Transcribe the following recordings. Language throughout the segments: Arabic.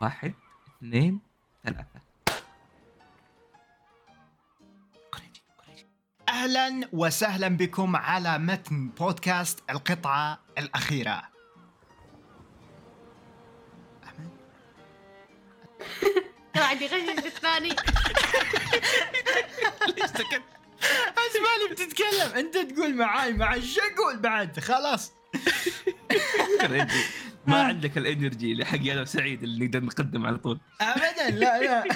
واحد اثنين ثلاثة. أهلا وسهلا بكم على متن بودكاست القطعة الأخيرة. أحمد؟ قاعد يغشش الثاني. ليش سكت؟ اسمعني بتتكلم. أنت تقول معاي معاي شو أقول بعد؟ خلاص. ما عندك ال energy اللي حقي أنا وسعيد اللي نقدر نقدم على طول. ابدا لا لا.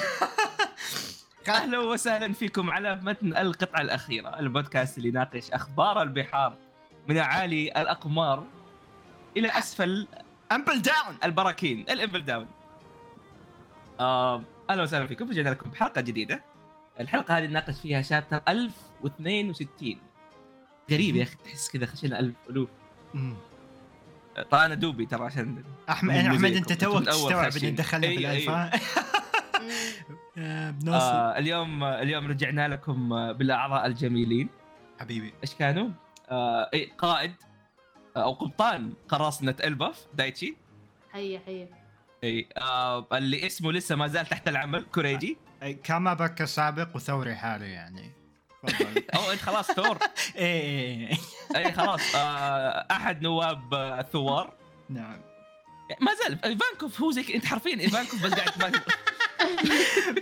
أهلا وسهلا فيكم على متن القطعة الأخيرة البودكاست اللي يناقش أخبار البحار من اعالي الأقمار إلى أسفل Impel Down البراكين ال Impel Down آه، أهلا وسهلا فيكم رجعنا لكم بحلقه جديدة. الحلقة هذه نناقش فيها chapter 1062 غريب يا أخي تحس كذا خشينا ألف ألوف. طبعا أنا دوبي ترى عشان احمد أحمد. أنت توك تستوعب. اني دخلنا. ها؟ آه، بنوصل آه اليوم اليوم رجعنا لكم آه، بالأعضاء الجميلين حبيبي إيش كانوا؟ آه إي قائد أو قبطان قراصنة إلباف دايتشي هيا هيا إي آه اللي اسمه لسه ما زال تحت العمل كوريجي كما بك سابق وثوري حالي يعني أو انت خلاص ثور. إيه إيه. اي خلاص. آه أحد نواب آه، الثوار. نعم. ما زال. ايفانكوف هو زي أنت حرفيا ايفانكوف بس قاعد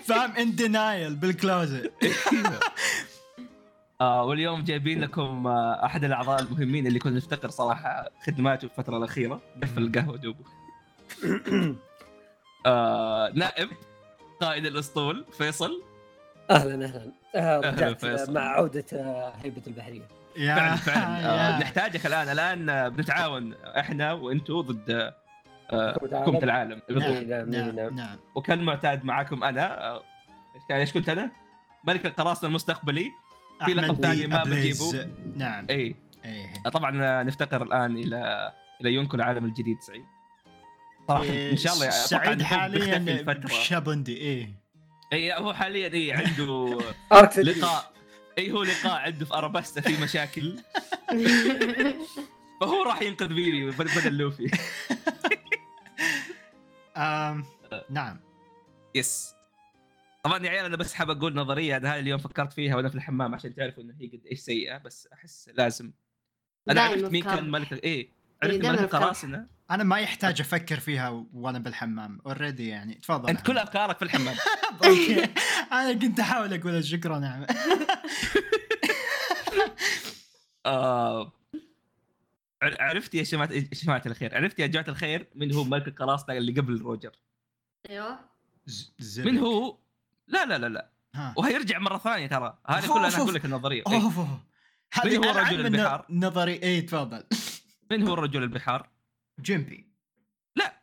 فاهم ان دينايل بالكلوزت آه واليوم جايبين لكم آه أحد الأعضاء المهمين اللي كنا نفتقر صراحة خدماته في الفترة الأخيرة. قفل القهوة دوبه آه نائب قائد الأسطول فيصل. أهلا أهلا آه أهلاً رجعت آه، فيصل. مع عودة آه، هيبه البحرية يا فعلا فعلا يا. آه نحتاجك الآن الآن آه، بنتعاون إحنا وأنتم ضد آه، حكومة العالم. حكومه العالم بالضبط. نعم، نعم، نعم نعم. نعم وكان معتاد معاكم أنا آه، إيش كان إيش كنت أنا؟ ملك القراصنة المستقبلي في لقب ثاني ما أبليز. بجيبه. نعم اي إيه طبعا آه، نفتقر الآن إلى إلى يونكو العالم الجديد سعيد صراحة إن شاء الله أتوقع سعيد إنه بيختفي حاليا الفترة شابوندي إيه اي هو حاليا اي عنده لقاء. اي هو لقاء عنده في أراباستا في مشاكل. فهو راح ينقذ بيبي بدل لوفي. نعم. يس. طبعا يا عيال أنا بس حاب أقول نظرية. هذا اليوم فكرت فيها وأنا في الحمام عشان تعرفوا إنه هي قد إيش سيئة بس أحس لازم. أنا عرفت مين. كان ملك إيه. عرفت ملك أفكار. القراصنه أنا ما يحتاج أفكر فيها وأنا بالحمام already يعني تفضل أنت كل أفكارك في الحمام okay أنا كنت أحاول أقول شكرا نعم. ع- عرفت يا شماعة يا شماعة الخير عرفت يا جماعة الخير من هو ملك القراصنة اللي قبل روجر أيوه. من هو لا لا لا لا. وهيرجع مرة ثانية ترى هذه كلها أنا أقول. لك النظرية. هذه من هو رجل البحار؟ نظري إيه تفضل من هو رجل البحار؟ جيمبي لا.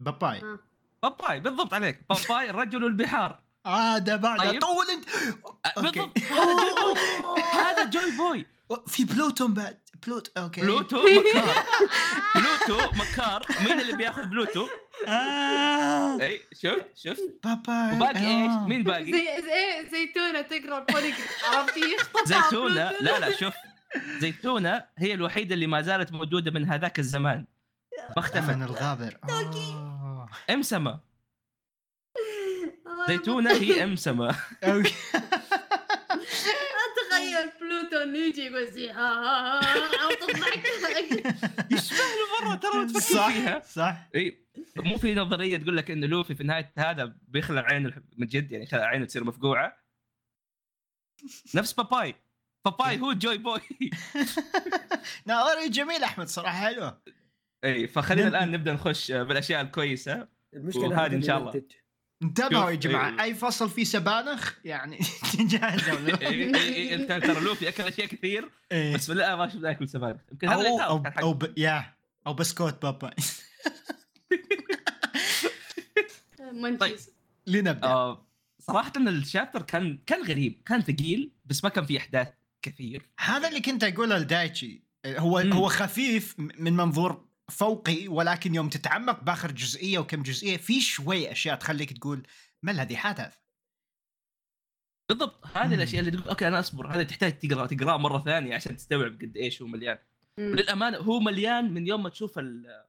باباي آه. باباي بالضبط عليك باباي رجل البحار آه ده بعد طيب. طول انت آه،. بالضبط هذا جوي بوي هذا جوي بوي في بلوتون بعد بلوت أوكي بلوتو مكار بلوتو مكار مين اللي بياخذ بلوتو؟ آه. إي شفت شفت باباي وباقي إيش؟ آه. مين باقي؟ زي زي زيتونة تقرأ البوليجرام عرفتي يخطف زيتونة لا لا شوف زيتونة هي الوحيدة اللي ما زالت موجودة من هذاك الزمان. ما من اختفت الغابر. آه. أمسمة. زيتونة هي أمسمة. أوكي. تخيل بلوتون يجي يقول زي آه أو تضحك يشبه له مرة ترى تفكر صح. فيها. صح. إي. مو في نظرية تقول لك انه لوفي في نهاية هذا بيخلع عينه من جد يعني خلع عينه تصير مفقوعة؟ نفس باباي. باباي هو جوي بوي. نظري جميل أحمد صراحة حلوة إي فخلينا الآن نبدأ. نخش بالأشياء الكويسة. المشكلة وهذه هذا إن شاء الله. انتبهوا يا جماعة إيه. أي فصل فيه سبانخ يعني تجهزوا إنت ترى لوفي أكل أشياء كثير إيه. بس لا ما شفنا ياكل سبانخ. يمكن هذا أو اللي أو, أو ب... يا أو بسكوت بابا. منشيز لنبدأ. آه صراحة إن ال chapter كان كان غريب كان ثقيل بس ما كان فيه أحداث. كثير هذا اللي كنت أقوله لدايتشي هو مم. هو خفيف من منظور فوقي ولكن يوم تتعمق باخر جزئية وكم جزئية في شوي أشياء تخليك تقول ما الذي حدث بالضبط هذه مم. الأشياء اللي تقول okay أنا أصبر هذا تحتاج تقرأ تقراه مرة ثانية عشان تستوعب قد إيش هو مليان مم. وللامانه هو مليان من يوم ما تشوف ال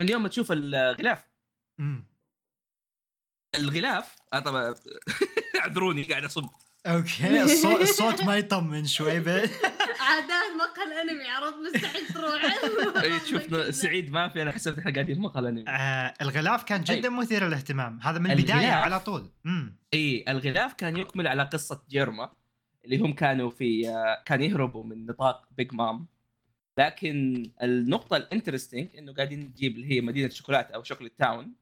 من يوم ما تشوف الغلاف مم. الغلاف طبعا أعذروني قاعد أصب أوكي الصوت الصوت ما يطمن شوي بس عادات مقهى الانمي عرفت؟ مستحيل تروح. إيه، تشوف سعيد ما في أنا حسبت إحنا قاعدين في مقهى الانمي آه الغلاف كان جدا مثير للاهتمام. هذا من. البدايه على طول. امم إي الغلاف كان يكمل على قصة جيرما اللي هم كانوا في آه، كان يهربوا من نطاق Big Mom لكن النقطة ال interesting إنه قاعدين نجيب اللي هي مدينة شوكولاتة أو Chocolate Town.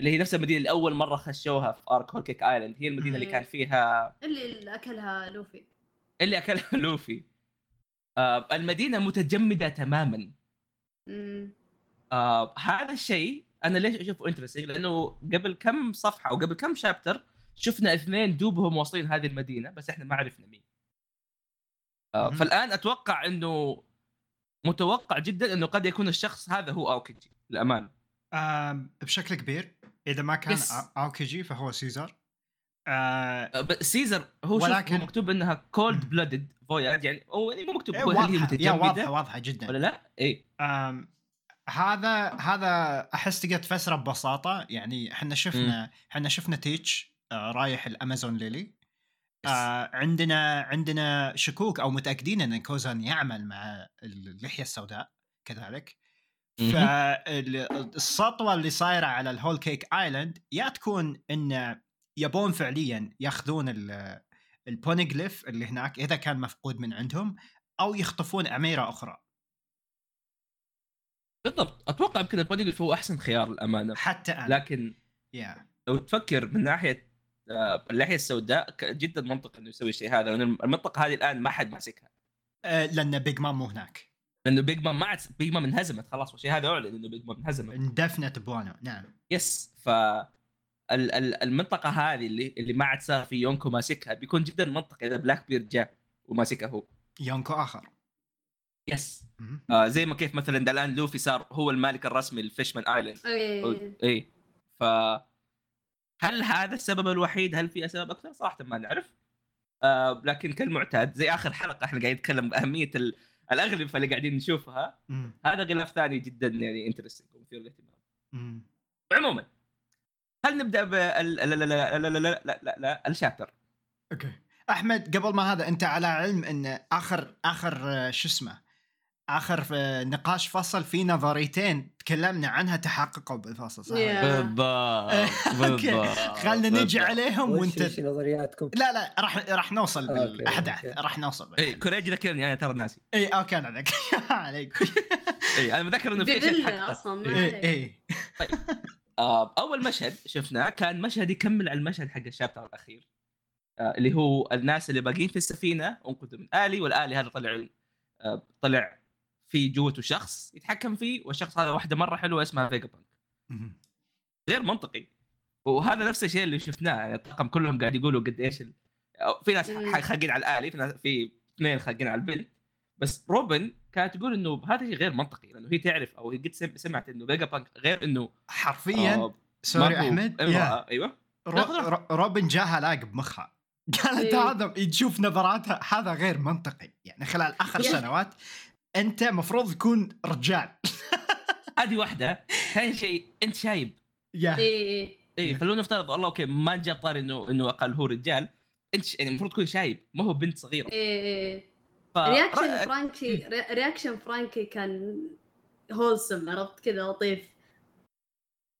اللي هي نفس المدينة اللي أول مرة خشوها في arc Whole Cake Island هي المدينة اللي كان فيها اللي أكلها لوفي. اللي أكلها لوفي. آه المدينة متجمدة تماما. آه هذا الشيء أنا ليش أشوفه interesting لأنه قبل كم صفحة أو قبل كم chapter شفنا اثنين دوبهم واصلين هذه المدينة بس إحنا ما عرفنا مين. آه. فالآن أتوقع إنه متوقع جدا إنه قد يكون الشخص هذا هو اوكيجي للأمانة. بشكل كبير إذا ما كان. أ- اوكيجي فهو سيزر آه سيزر هو ولكن هو مكتوب إنها cold. blooded voyage يعني هو يعني مو مكتوب إيه، هل هي واضحة واضحة واضحة جدا ولا لا؟ اي هذا هذا أحس تقدر تفسره ببساطة يعني إحنا شفنا إحنا شفنا تيتش آه، رايح الأمازون ليلي آه عندنا عندنا شكوك أو متأكدين إن كوزان يعمل مع اللحية السوداء كذلك. فالسطوة اللي صايرة على ال Whole Cake Island يا تكون إن يبون فعليا ياخذون ال- البونيغليف اللي هناك إذا كان مفقود من عندهم أو يخطفون أميرة أخرى. بالضبط. أتوقع يمكن البونيغليف هو أحسن خيار للأمانة. حتى أنا. لكن يا لو تفكر من ناحية آه، اللحيه السوداء ك- جدا منطقي إنه يسوي الشيء هذا لأن المنطقة هذه الآن ما حد ماسكها. آه، لأن Big Mom مو هناك. لأنه Big Mom ما عاد Big Mom انهزمت خلاص والشيء هذا أعلن إنه Big Mom انهزمت. اندفنت بوانو نعم. yes ف ال- ال- المنطقة هذه اللي اللي ما عاد صار في يونكو ماسكها بيكون جدا منطقي إذا Blackbeard جاء وماسكها هو. يونكو آخر. yes. آه زي ما كيف مثلا الان لوفي صار هو المالك الرسمي ل Fishman Island. اي ف هل هذا السبب الوحيد؟ هل في اسباب أكثر؟ صراحة ما نعرف. آه لكن كالمعتاد زي آخر حلقة إحنا قاعدين نتكلم بأهمية ال- الاغلفه اللي قاعدين نشوفها هذا غلاف ثاني جدا يعني interesting ومثير للاهتمام عموما هل نبدأ ب لا لا لا لا لا لا, لا, لا ال chapter okay. أحمد قبل ما هذا أنت على علم إن آخر آخر آه، شو اسمه؟ آخر آه، نقاش فصل في نظريتين تكلمنا عنها تحققوا بالفصل صح؟ Yeah. بالضبط okay خلنا نجي بالضبط. عليهم وانت وش نظرياتكم؟ لا لا راح راح نوصل بالأحداث. راح نوصل إي كوريجي ذكرني أنا ترى ناسي إي okay أنا ذاك عليك إي أنا متذكر إنه في. أصلا ما إي. إي آه، أول مشهد شفناه كان مشهد يكمل على المشهد حق ال chapter الأخير آه، اللي هو الناس اللي باقيين في السفينة أنقذوا من آلي والآلي هذا طلع طلع في جوته شخص يتحكم فيه والشخص هذا واحدة مرة حلوة اسمها فيجا بانك. غير منطقي وهذا نفس الشيء اللي شفناه يعني الطاقم كلهم قاعد يقولوا قد إيش ال... في ناس خاقين على الآلي في ناس في اثنين خاقين على البنت بس روبن كانت تقول إنه هذا شيء غير منطقي لأنه هي تعرف أو هي قد سم- سمعت إنه فيجا بانك غير إنه حرفيا آه، sorry أحمد. إمرأة. أيوه رو- رو- روبن جاها lag بمخها قالت إيه. هذا تشوف نظراتها هذا غير منطقي يعني خلال آخر. سنوات أنت مفروض تكون رجال. هذه واحدة. ثاني شيء أنت شايب. yeah. إيه. اي خلونا نفترض والله okay ما جاب طاري إنه إنه أقل هو رجال. أنت يعني المفروض تكون شايب ما هو بنت صغيرة. إيه إيه ف... reaction فرانكي re- reaction فرانكي كان wholesome عرفت كذا؟ لطيف.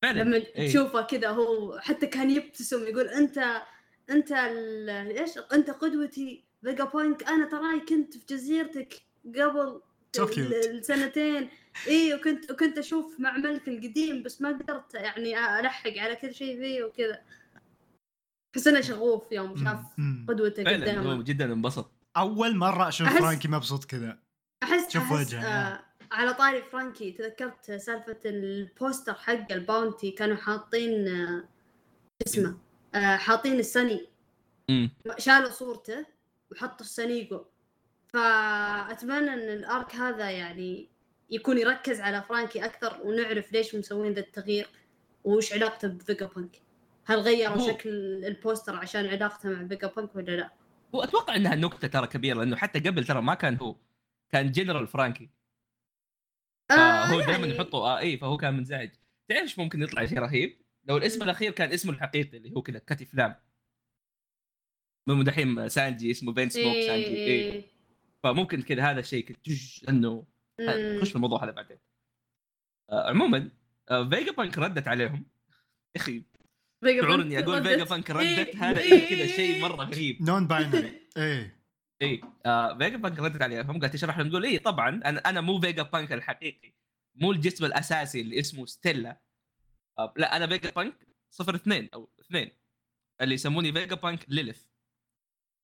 فعلا. لما إيه. تشوفه كذا هو حتى كان يبتسم يقول أنت أنت ال- إيش؟ أنت قدوتي فيجا بانك أنا تراني كنت في جزيرتك قبل السنتين. اي وكنت وكنت أشوف معملك القديم بس ما قدرت يعني ألحق على كل شيء فيه وكذا. احس انه شغوف يوم شاف. قدوته قدامه. جدا انبسط. أول مرة أشوف أحس- فرانكي مبسوط كذا. احس شوف أحس وجهه، آه على طاري فرانكي. تذكرت سالفة ال poster حق ال bounty كانوا حاطين آه اسمه آه حاطين السني. امم شالوا صورته وحطوا السنيقو. فأتمنى إن ال arc هذا يعني يكون يركز على فرانكي أكثر ونعرف ليش مسوين ذا التغيير وش علاقته بفيجا بانك هل غيروا هو- شكل ال poster عشان علاقته مع فيجا بانك ولا لا؟ واتوقع إنها نكتة ترى كبيرة لأنه حتى قبل ترى ما كان هو كان جنرال فرانكي. آه دائما يعني- يحطوا آه اي فهو كان منزعج. تعرف إيش ممكن يطلع شيء رهيب؟ لو الاسم الأخير كان اسمه الحقيقي اللي هو كذا كتف لام من دحين سانجي اسمه فينسموك سانجي إيه. إيه. فممكن كذا هذا الشيء أنه. نخش في الموضوع هذا بعدين آه عموما آه فيجا بانك ردت عليهم يا أخي شعور إني أقول ردت. فيجا بانك ردت إيه. هذا إيه. كذا شيء مرة غريب non-binary إيه اي آه فيجا بانك ردت عليهم قالت تشرح لهم تقول اي طبعا أنا أنا مو فيجا بانك الحقيقي مو الجسم الأساسي اللي اسمه ستيلا آه لا أنا فيجا بانك صفر اثنين أو اثنين اللي يسموني فيجا بانك ليلث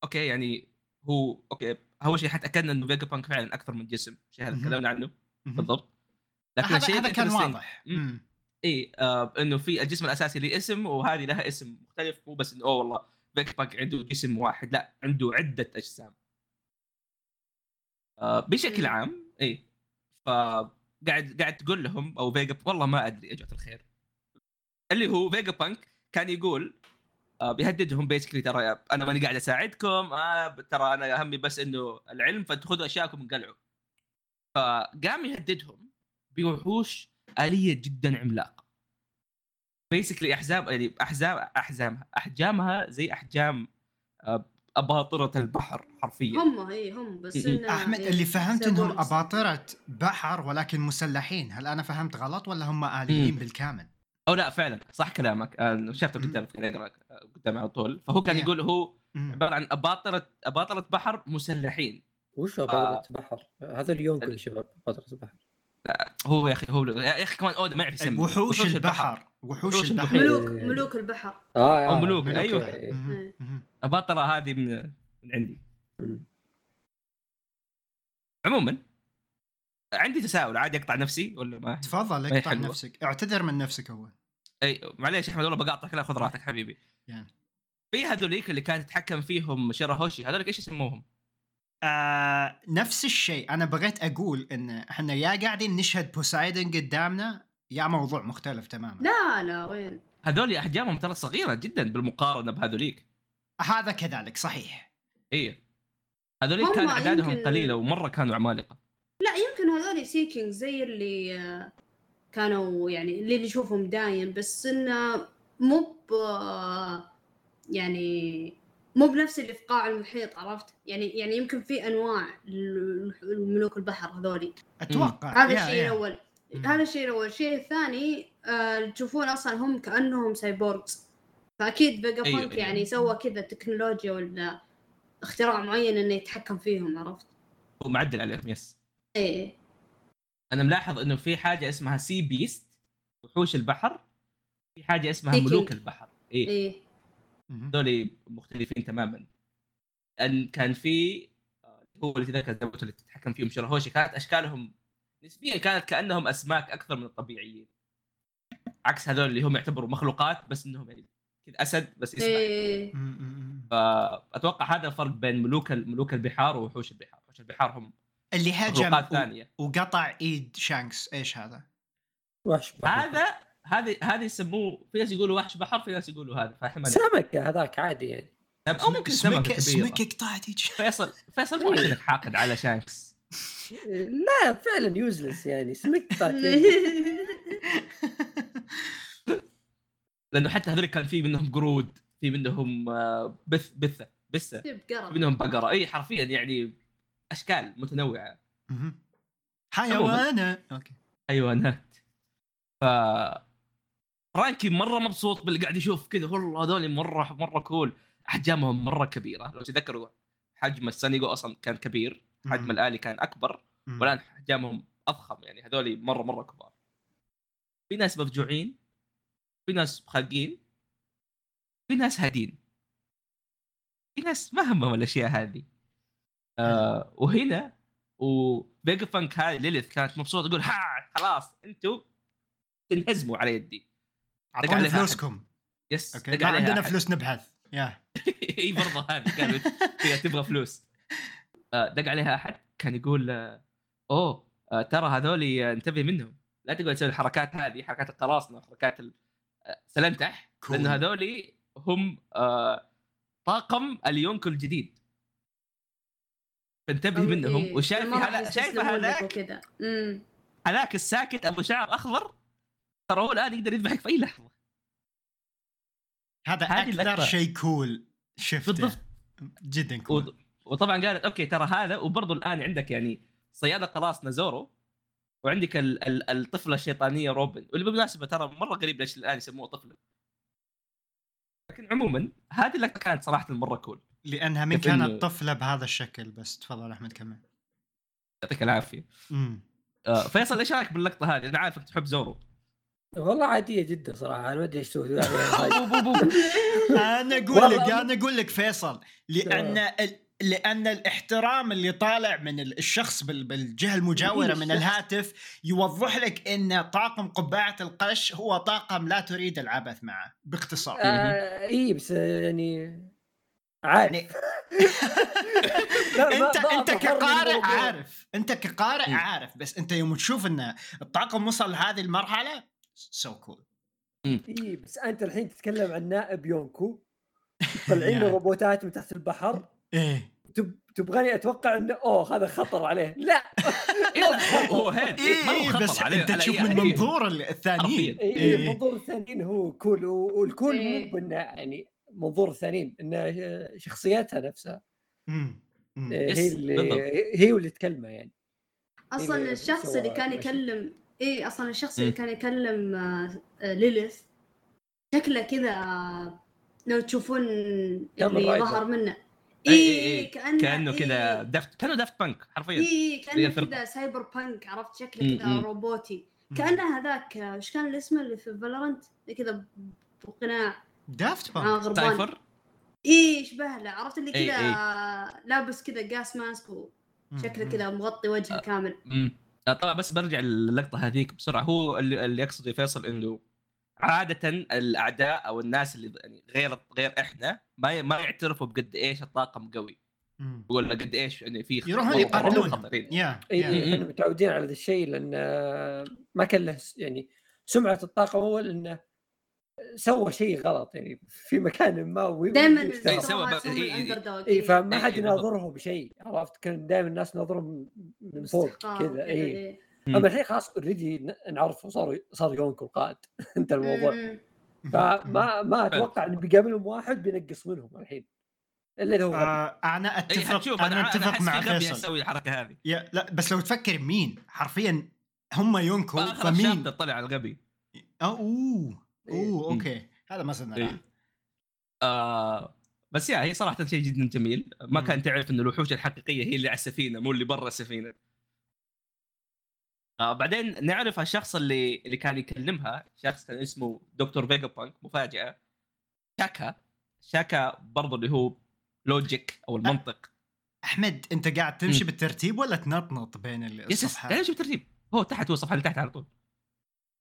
okay يعني هو okay أول شيء حتأكدنا إنه فيجا بانك فعلا أكثر من جسم شيء هذا. تكلمنا عنه. بالضبط لكن هذا الشيء هذا كان واضح. اي آه إنه في الجسم الأساسي له اسم وهذه لها اسم مختلف مو بس إنه أوه والله فيجا بانك عنده جسم واحد لا عنده عدة أجسام آه بشكل. عام اي فقاعد قاعد تقول لهم أو فيجا والله ما أدري يا جماعة الخير اللي هو فيجا بانك كان يقول بيهددهم basically ترى أنا ماني قاعد أساعدكم آه ترى أنا همي بس إنه العلم فتخذوا أشياءكم انقلعوا فقام يهددهم بوحوش آلية جدا عملاقة بيسكلي احزام يعني أحزام احزامها أحجامها زي أحجام آه، أباطرة البحر حرفيا هم إي هم بس إيه. إنه أحمد اللي فهمت إنهم. أباطرة بحر ولكن مسلحين هل أنا فهمت غلط ولا هم آليين. بالكامل أو لا فعلا صح كلامك آه، شفته قدام آه، قدامي على طول فهو كان إيه. يقول هو. عبارة عن أباطرة أباطرة بحر مسلحين وش آه. بطلة بحر؟ هذا اليونكل شباب بطلة بحر هو يا أخي هو يا أخي كمان أودا ما يعرف يسمي وحوش البحر وحوش وحوش البحر البحر. ملوك ملوك البحر آه أو آه، ملوك، أوكي. أيوه. إيه. مهم. مهم. أباطرة هذه من من عندي. عموما عندي تساؤل عادي أقطع نفسي ولا ما؟ تفضل اقطع. نفسك. اعتذر من نفسك اول أي معليش يا أحمد والله بقاطعك لا خذ راحتك حبيبي. يعني. في هذوليك اللي كان يتحكم فيهم شيراهوشي هذوليك إيش يسموهم؟ آه نفس الشيء. أنا بغيت أقول إن إحنا يا قاعدين نشهد بوسايدن قدامنا يا موضوع مختلف تماما. لا لا وين؟ هذول أحجامهم ترى صغيرة جدا بالمقارنة بهذوليك. هذا كذلك صحيح. اي هذوليك كان أعدادهم يمكن- قليلة ومرة كانوا عمالقة. لا يمكن هذول sea king زي اللي آه، كانوا يعني اللي نشوفهم دايم بس انه مو ب آه، يعني مو بنفس اللي في قاع المحيط عرفت؟ يعني يعني يمكن في أنواع الملوك البحر هذولي. أتوقع. هذا الشيء. الأول. هذا الشيء الأول. الشيء الثاني آه تشوفون أصلا هم كأنهم cyborgs فأكيد فيجا أيوة، بانك أيوة. يعني سوى كذا تكنولوجيا ولا اختراع معين إنه يتحكم فيهم عرفت؟ ومعدل عليهم yes إيه. أنا ملاحظ إنه في حاجة اسمها sea beast وحوش البحر في حاجة اسمها King. ملوك البحر. اي إيه. هذول مختلفين تماما. أن كان في آه، هو اللي تذكر زي لك تتحكم فيهم شراهوشي كانت أشكالهم نسبيا كانت كأنهم أسماك أكثر من الطبيعيين. عكس هذول اللي هم يعتبروا مخلوقات بس إنهم يعني كذا أسد بس يسبح إيه. مم، مم. فأتوقع هذا الفرق بين ملوك ملوك البحار ووحوش البحار. وحوش البحار هم اللي هجم و- وقطع إيد شانكس. إيش هذا؟ وحش بحر. هذا هذه هذه يسموه في ناس يقولوا وحش بحر في ناس يقولوا هذا فاحتمال سمك هذاك عادي يعني. أو ممكن سمكة سمك كبيرة. سمك قطعت ايد فيصل فيصل مو عشانك حاقد على شانكس. لا فعلا useless يعني. سمك. لأنه حتى هذول كان في منهم قرود في منهم آه، بس بسة بسة في منهم بقرة. إي حرفيا يعني أشكال متنوعة. حيوانه okay. حيوانات. ف فرانكي مرة مبسوط باللي قاعد يشوف كذا. والله هذول مرة مرة cool أحجامهم مرة كبيرة. لو تذكروا حجم السانيجو أصلا كان كبير. حجم مم. الآلي كان أكبر. والآن أحجامهم أضخم. يعني هذول مرة مرة كبار. في ناس مفجوعين. في ناس خاقين. في ناس هادين. في ناس ما همهم الأشياء هذه. آه وهنا وفيجا بانك هذه ليليث كانت مبسوطة تقول ها خلاص أنتم تنهزموا على يدي. أعطونا فلوسكم. yes okay. ما عندنا أحد. فلوس نبحث. yeah. إي برضه هذه كانت هي تبغى فلوس. آه، دق عليها أحد؟ كان يقول آه، أوه آه، ترى هذول انتبه منهم. لا تقعد تسوي الحركات هذه حركات القراصنه حركات سلنتح Cool. لأنه هذول هم طاقم اليونكو الجديد. فانتبه منهم. إيه، وشايف ما راح هذا شايف يستسلمون لك هذاك هذاك الساكت أبو شعر أخضر. ترى هو الآن يقدر يذبحك في أي لحظة. هذا أكثر. شيء cool شفته. بالضبط. جدا cool وطبعا قالت okay ترى هذا. وبرضه الآن عندك يعني صيادة قراصنة زورو وعندك ال- ال- الطفلة الشيطانية روبن. واللي بالمناسبة ترى مرة غريب ليش الآن يسموها طفلة. لكن عموما هذه اللقطة كانت صراحة مرة cool لأنها من كانت طفلة بهذا الشكل بس تفضل أحمد كمل. يعطيك العافية. امم آه فيصل إيش رأيك باللقطة هذه؟ أنا عارفك تحب زورو. والله عادية جدا صراحة أنا ما أدري إيش بو. أنا أقول لك أنا- أنا أقول لك فيصل لأن ال... لأن الاحترام اللي طالع من ال- الشخص بال... بالجهة المجاورة من الهاتف يوضح لك إن طاقم قبعة القش هو طاقم لا تريد العبث معه باختصار. آه اي بس يعني عادي يعني انت انت كقارئ. عارف انت كقارئ. عارف بس انت يوم تشوف ان الطاقم وصل لهذه المرحلة so cool اي بس أنت الحين تتكلم عن نائب يونكو طالعين. روبوتات من تحت البحر إيه تب... تبغاني أتوقع إنه أوه هذا خطر عليه لا إيه، هو هو هيد إيه بس أنت تشوف من. منظور ال- الثانيين. اي إيه. إيه منظور الثانيين هو cool وال cool. مو بانه يعني منظور الثانيين انه شخصيتها نفسها مم. مم. إيه، yes، هي اللي بالضبط. هي واللي تكلمه يعني أصلا اللي الشخص اللي كان. يكلم اي أصلا الشخص اللي. كان يكلم آه، آه، ليليث شكله كذا آه، لو تشوفون الـ rider. ظهر منه اي إي، إي. كأنه كأنه كذا. دفت كأنه Daft Punk حرفيا اي كأنه. كذا cyberpunk عرفت شكله كذا. روبوتي. كأنه هذاك آه، إيش كان الاسم اللي في فالورنت كذا بقناع Daft آه بانك غربان سايفر اي يشبه له عرفت اللي إي، كذا إي. آه، لابس كذا gas mask وشكله. كذا مغطي وجهه آه. كامل امم آه، طبعا بس برجع للقطة هذيك بسرعة هو اللي, اللي يقصد فيصل إنه عادة الأعداء أو الناس اللي يعني غير غير إحنا ما ما يعترفوا بقد إيش الطاقم قوي. يقول قد إيش يعني في يروحون خطر- يقاتلون. خطرين. يا إحنا متعودين على ذا الشيء لأن آه، ما كان له يعني سمعة الطاقم اول انه سوى شيء غلط يعني في مكان ما دائما سوى. إي فما حد. يناظرهم بشيء عرفت؟ كان دائما الناس ناظرهم من فوق كذا إي. أما الحين خلاص already نعرف صار صار يونكو القائد انت الموضوع. مم. فما ما أتوقع انه بيقابلهم واحد بينقص منهم الحين. إلا إذا هو. آه أنا اتفق أنا أنا أتفق مع فيصل. يسوي الحركة هذه. yeah لا بس لو تفكر مين؟ حرفيا هم يونكو فمين؟ طلع على الغبي. أوه. أوه مم. okay. هذا ما زلنا إيه. آه بس yeah هي صراحة شيء جدا جميل. ما مم. كان تعرف إن الوحوش الحقيقية هي اللي على السفينة مو اللي برا السفينة. آه بعدين نعرف الشخص اللي اللي كان يكلمها شخص كان اسمه دكتور فيجا بانك مفاجأة. شاكا. شاكا برضو اللي هو logic أو المنطق. أحمد أنت قاعد تمشي مم. بالترتيب ولا تنطنط بين yes yes الصفحات؟ يعني شوف ترتيب هو تحت هو الصفحه اللي تحت على طول.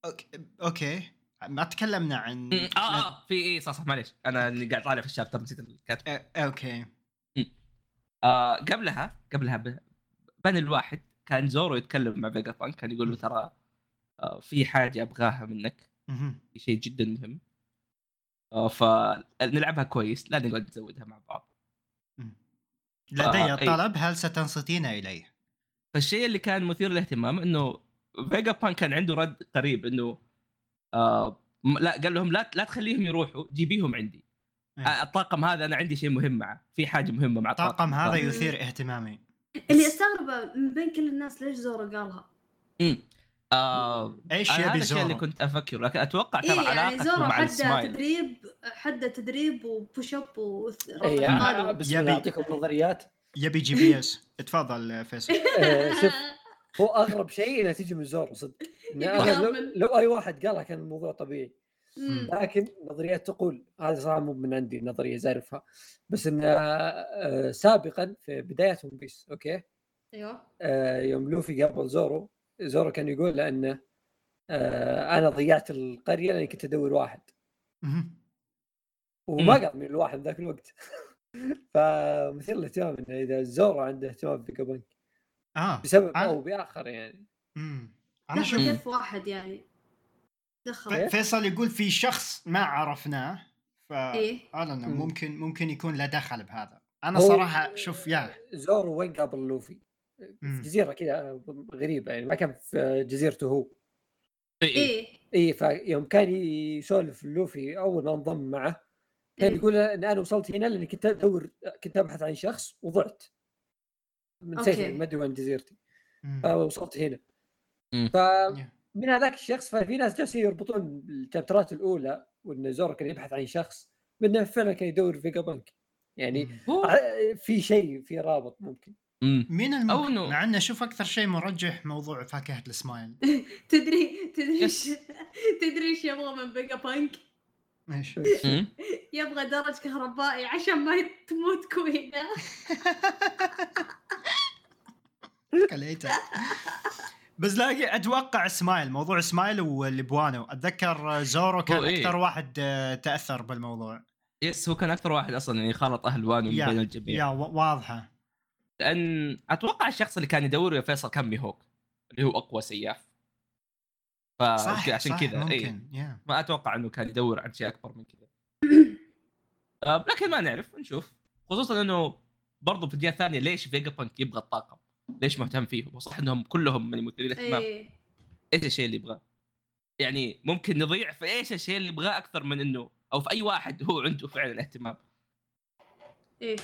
okay okay. ما تكلمنا عن آه آه في اي صح صح معليش. أنا اللي قاعد طالع في ال chapter نسيت الكاتب. آه، okay. آه قبلها قبلها ب- بني الواحد كان زورو يتكلم مع فيجا بانك كان يقول له ترى آه في حاجة أبغاها منك. في شيء جدا مهم. آه فنلعبها كويس لا نقعد نزودها مع بعض. لدي آه، أي. طلب هل ستنصتين إليه؟ فالشيء اللي كان مثير للاهتمام إنه فيجا بانك كان عنده رد قريب إنه آه لا قال لهم لا لا تخليهم يروحوا جيبيهم عندي. إيه. آه الطاقم هذا أنا عندي شيء مهم معه في حاجة مهمة مع الطاقم. هذا ف- يثير اهتمامي. اللي استغربه من بين كل الناس ليش زورو قالها؟ مم. آه إيش أنا هذا يبي الشيء اللي زورو؟ كنت أفكر لكن أتوقع ترى اي يعني زورا مع حده السمايل. تدريب حده تدريب و push up و يبي- أنا اعطيكم نظريات. يبي GPS. تفضل فيصل. آه، شوف هو أغرب شيء انها تجي من زورو صدق. لو. لو أي واحد قالها كان الموضوع طبيعي مم. لكن نظريات تقول هذه صراحة مو من عندي نظرية زارفها بس إن آه، سابقا في بداية ون بيس okay أيوه آه، يوم لوفي قابل زورو زورو كان يقول له إنه آه، أنا ضيعت القرية لأني كنت أدور واحد. وما. قال من الواحد ذاك الوقت فمثير للاهتمام انه إذا زورو عنده اهتمام في بانك آه بسبب أو بآخر يعني مم. أنا شوف كيف واحد يعني دخل فيصل يقول في شخص ما عرفناه ف إيه أنا مم. ممكن ممكن يكون له دخل بهذا أنا صراحة شوف يا زورو وين قابل لوفي؟ في جزيرة كذا غريبة يعني ما كان في جزيرته هو إيه. إيه اي فيوم كان يسولف لوفي أول ما انضم معه كان إيه. يقول إن أنا وصلت هنا لأني كنت ادور كنت أبحث عن شخص وضعت ضعت نسيت okay. ما أدري وين جزيرتي. فوصلت هنا مم. فمن هذاك الشخص ففي ناس جالسين يربطون ال chapterات الأولى وإن زورو كان يبحث عن شخص بانه فعلا كان يدور فيجا بانك يعني في شيء في رابط ممكن. مم. مين أو إنه- مع إنه أشوف أكثر شيء مرجح موضوع فاكهة السمايل تدري تدري تدري إيش يبغى من فيجا بانك؟ إيش. يبغى درج كهربائي عشان ما تموت كوينة. كليته. بس لاقي أتوقع smile موضوع smile واللي بوانو أتذكر زورو كان إيه. أكثر واحد آه، تأثر بالموضوع. yes هو كان أكثر واحد أصلا يعني خالط أهل وانو بين الجميع. yeah واضحة. لأن أتوقع الشخص اللي كان يدور يا فيصل كان ميهوك اللي هو أقوى سياف صح فعشان صح كذا اي yeah. ما أتوقع إنه كان يدور عن شيء أكبر من كذا. آه، لكن ما نعرف نشوف. خصوصا إنه برضو في الجهه الثانية ليش فيجا بانك يبغى الطاقم؟ ليش مهتم فيهم؟ وصح إنهم كلهم من مثيرين الاهتمام إيه إيش الشيء اللي يبغاه؟ يعني ممكن نضيع في إيش الشيء اللي يبغاه أكثر من إنه أو في أي واحد هو عنده فعلا اهتمام. إيه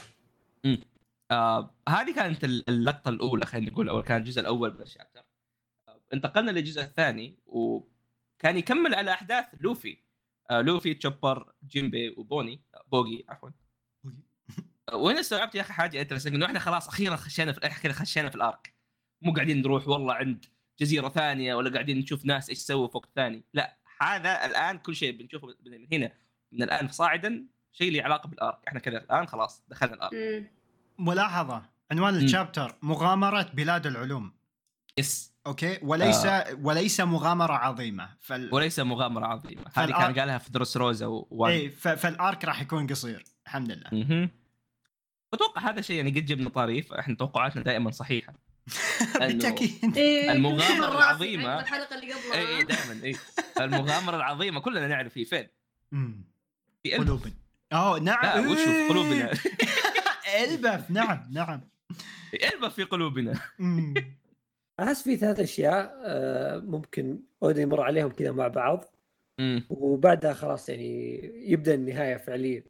آه هذه كانت ال- اللقطة الأولى خلينا نقول أو كان الجزء الأول من ال chapter. آه انتقلنا للجزء الثاني وكان يكمل على أحداث لوفي. آه لوفي تشوبر جيمبي وبوني آه بوغي عفوا. وهنا استوعبت يا أخي حاجة interesting إنه إحنا خلاص أخيرا خشينا في إحنا خشينا في ال arc. مو قاعدين نروح والله عند جزيرة ثانية ولا قاعدين نشوف ناس إيش سووا في وقت ثاني، لا هذا الآن كل شيء بنشوفه من هنا. من الآن صاعدا شيء له علاقة بال arc، إحنا كذا الآن خلاص دخلنا ال arc. ملاحظة. عنوان ال chapter. مغامرة بلاد العلوم. yes okay؟ وليس آه. وليس مغامرة عظيمة. فال... وليس مغامرة عظيمة. هذه كان قالها في دروس روزا وان اي ف... فال arc راح يكون قصير. الحمد لله. أتوقع هذا شيء يعني قد جبنا طريف إحنا توقعاتنا دائما صحيحة. بالتأكيد. إيه، المغامرة مرات العظيمة. عقب الحلقة اللي قبلها. اي اي دائما اي المغامرة العظيمة كلنا نعرف هي فين. في قلب قلوب أوه نعم. لا وش في قلوبنا. البف نعم نعم. قلبه في قلوبنا. أحس في ثلاث أشياء آه، ممكن أودي يمر عليهم كذا مع بعض. وبعدها خلاص يعني يبدأ النهاية فعليا.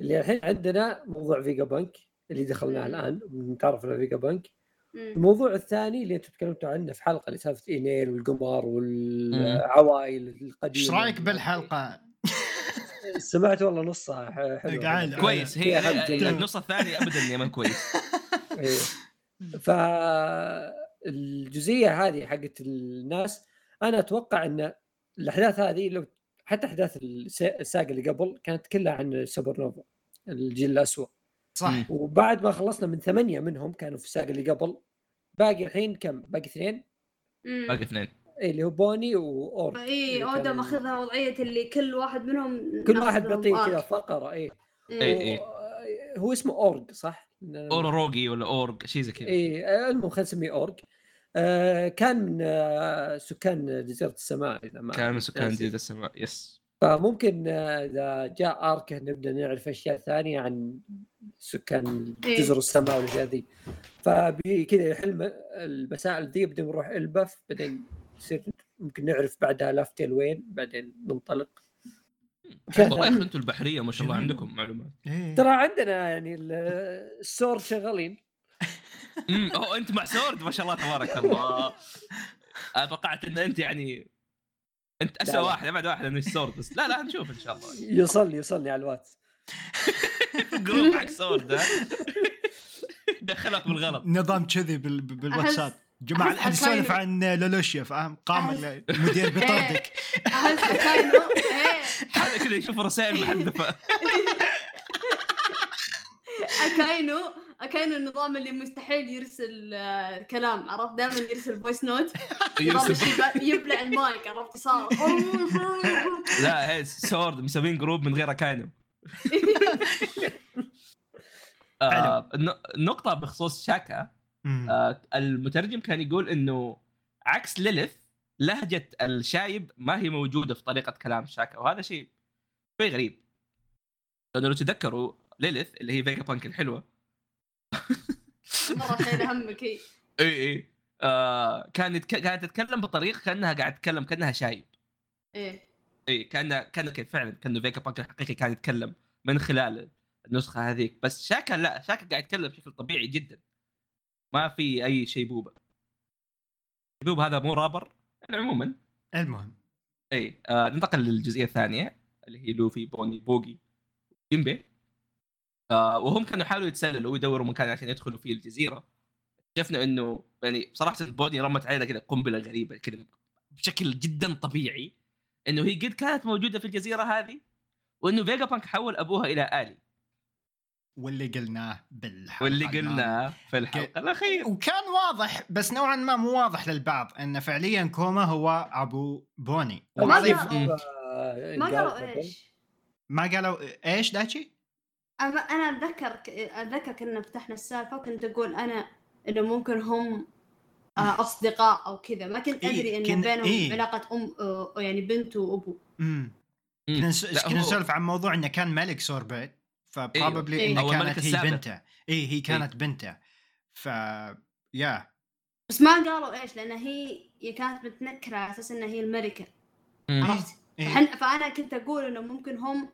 اللي الحين عندنا موضوع فيجا بانك اللي دخلناه. الآن نتعرف على فيجا بانك مم. الموضوع الثاني اللي أنتم تكلمتوا عنه في حلقة اللي سالفة إينيل والقمر والعوائل القديمة إيش رأيك بالحلقة؟ سمعت والله نصها ح- حلو قاعد- كويس هي. النص الثاني ابدا يا من كويس إيه. فالجزئيه هذه حقت الناس أنا أتوقع إن الأحداث هذه لو حتى أحداث ال س- ال saga اللي قبل كانت كلها عن super nova الجيل الأسوأ صح. وبعد ما خلصنا من ثمانية منهم كانوا في ال saga اللي قبل باقي الحين كم؟ باقي اثنين. باقي اثنين إيه اللي هو بوني وأوروج اي اودا ماخذها وضعية اللي كل واحد منهم كل واحد بيعطيه. كذا فقرة اي إيه، إيه. هو اسمه اورج صح؟ اوروروجي ولا اورج شيء زي كذا اي المهم خلينا نسميه اورج آه كان من آه سكان جزيرة السماء إذا ما كان من سكان. جزيرة السماء yes فممكن آه، إذا جاء arc نبدأ نعرف أشياء ثانية عن سكان إيه. جزر السماء والأشياء ذي فكذا حلم المسائل ذي بدنا نروح البف بعدين يصير ممكن نعرف بعدها لافتيل وين بعدين ننطلق والله أنتم البحرية ما شاء الله. عندكم معلومات إيه. ترى عندنا يعني ال- السور شغالين امم أوه أنت مع سورد ما شاء الله تبارك الله. أنا توقعت إن أنت يعني أنت اسوء. واحد أبعد واحد انه سورد بس لا لا نشوف إن شاء الله. يوصلني يوصلني على الواتس. جروب حق سورد ها؟ دخلك بالغلط. نظام كذي بال... بالواتساب. جماعة أحس الحين أكاينو- عن لولوشيا فاهم قام المدير كاينو إيه. هذا كذا يشوف رسائل محذفة. اكاينو اكاينو النظام اللي مستحيل يرسل آه، كلام عرفت؟ دائما يرسل voice note يبلع المايك عرفت؟ صار. لا هي Sword مسوين group من غير كاينو آه النقطة بخصوص شاكا. آه المترجم كان يقول إنه عكس ليلث لهجة الشايب ما هي موجودة في طريقة كلام شاكا وهذا شيء شيء غريب. لأنه لو تذكروا ليلث اللي هي فيجا بانك الحلوة مرة شايله همك هي إي إي. آه كانت يتك... كانت تتكلم بطريقة كأنها قاعد تتكلم كأنها شايب. إيه إي كان كان كيف فعلا كأنه فيجا بانك الحقيقي كان يتكلم من خلال النسخة هذيك. بس شاكا لا شاكا قاعد يتكلم بشكل طبيعي جدا. ما في أي شيبوبه شيبوبه هذا مو رابر يعني عموما. المهم. إي آه ننتقل للجزئية الثانية اللي هي لوفي بوني بوغي جيمبي. آه وهم كانوا يحاولوا يتسللوا ويدوروا مكان عشان يدخلوا فيه الجزيرة. شفنا إنه يعني بصراحه بوني رمت علينا كذا قنبلة غريبة كذا بشكل جدا طبيعي إنه هي قد كانت موجودة في الجزيرة هذه وإنه فيجا بانك حول أبوها إلى آلي. واللي قلناه بالحلقة واللي. قلناه في الحلقة الاخيره وكان واضح بس نوعا ما مو واضح للبعض إن فعليا كوما هو أبو بوني. ما قالوا. إيش؟ ما قالوا إيش دايتشي؟ أنا أنا أتذكر أتذكر كنا فتحنا السالفة وكنت أقول أنا إنه ممكن هم آه، أصدقاء أو كذا ما كنت إيه، أدري ان كن- بينهم إيه. علاقة أم آه، يعني بنت وأبو امم مم. كنا نسولف عن موضوع إنه كان ملك سوربيت ف probably إيه. إنه أو الملك كانت هي السابق. بنته اي هي كانت بنته ف يا بس ما قالوا إيش لأن هي هي كانت متنكرة على أساس إنها هي الملكة. عرفت؟ إيه. فأنا كنت أقول إنه ممكن هم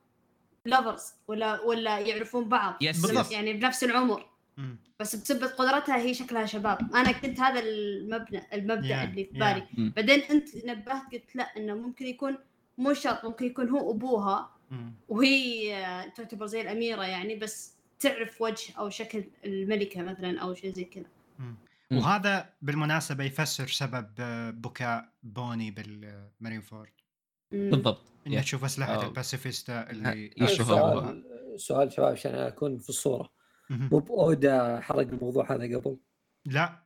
lovers ولا ولا يعرفون بعض yes بالضبط. يعني بنفس العمر مم. بس بسبب قدرتها هي شكلها شباب أنا كنت هذا المبنى المبدأ Yeah, اللي في yeah. بالي مم. بعدين أنت نبهت قلت لا إنه ممكن يكون مو شرط ممكن يكون هو أبوها مم. وهي آه، تعتبر زي الأميرة يعني بس تعرف وجه أو شكل الملكة مثلا أو شيء زي كذا. وهذا بالمناسبة يفسر سبب آه، بكاء بوني بالمارين فورد. بالضبط yes. تشوف أسلحة آه. الباسيفيستا اللي يشوف أخذها أبوها. أبوها. سؤال سؤال شباب عشان أكون في الصورة. مو باودا حرق الموضوع هذا قبل لا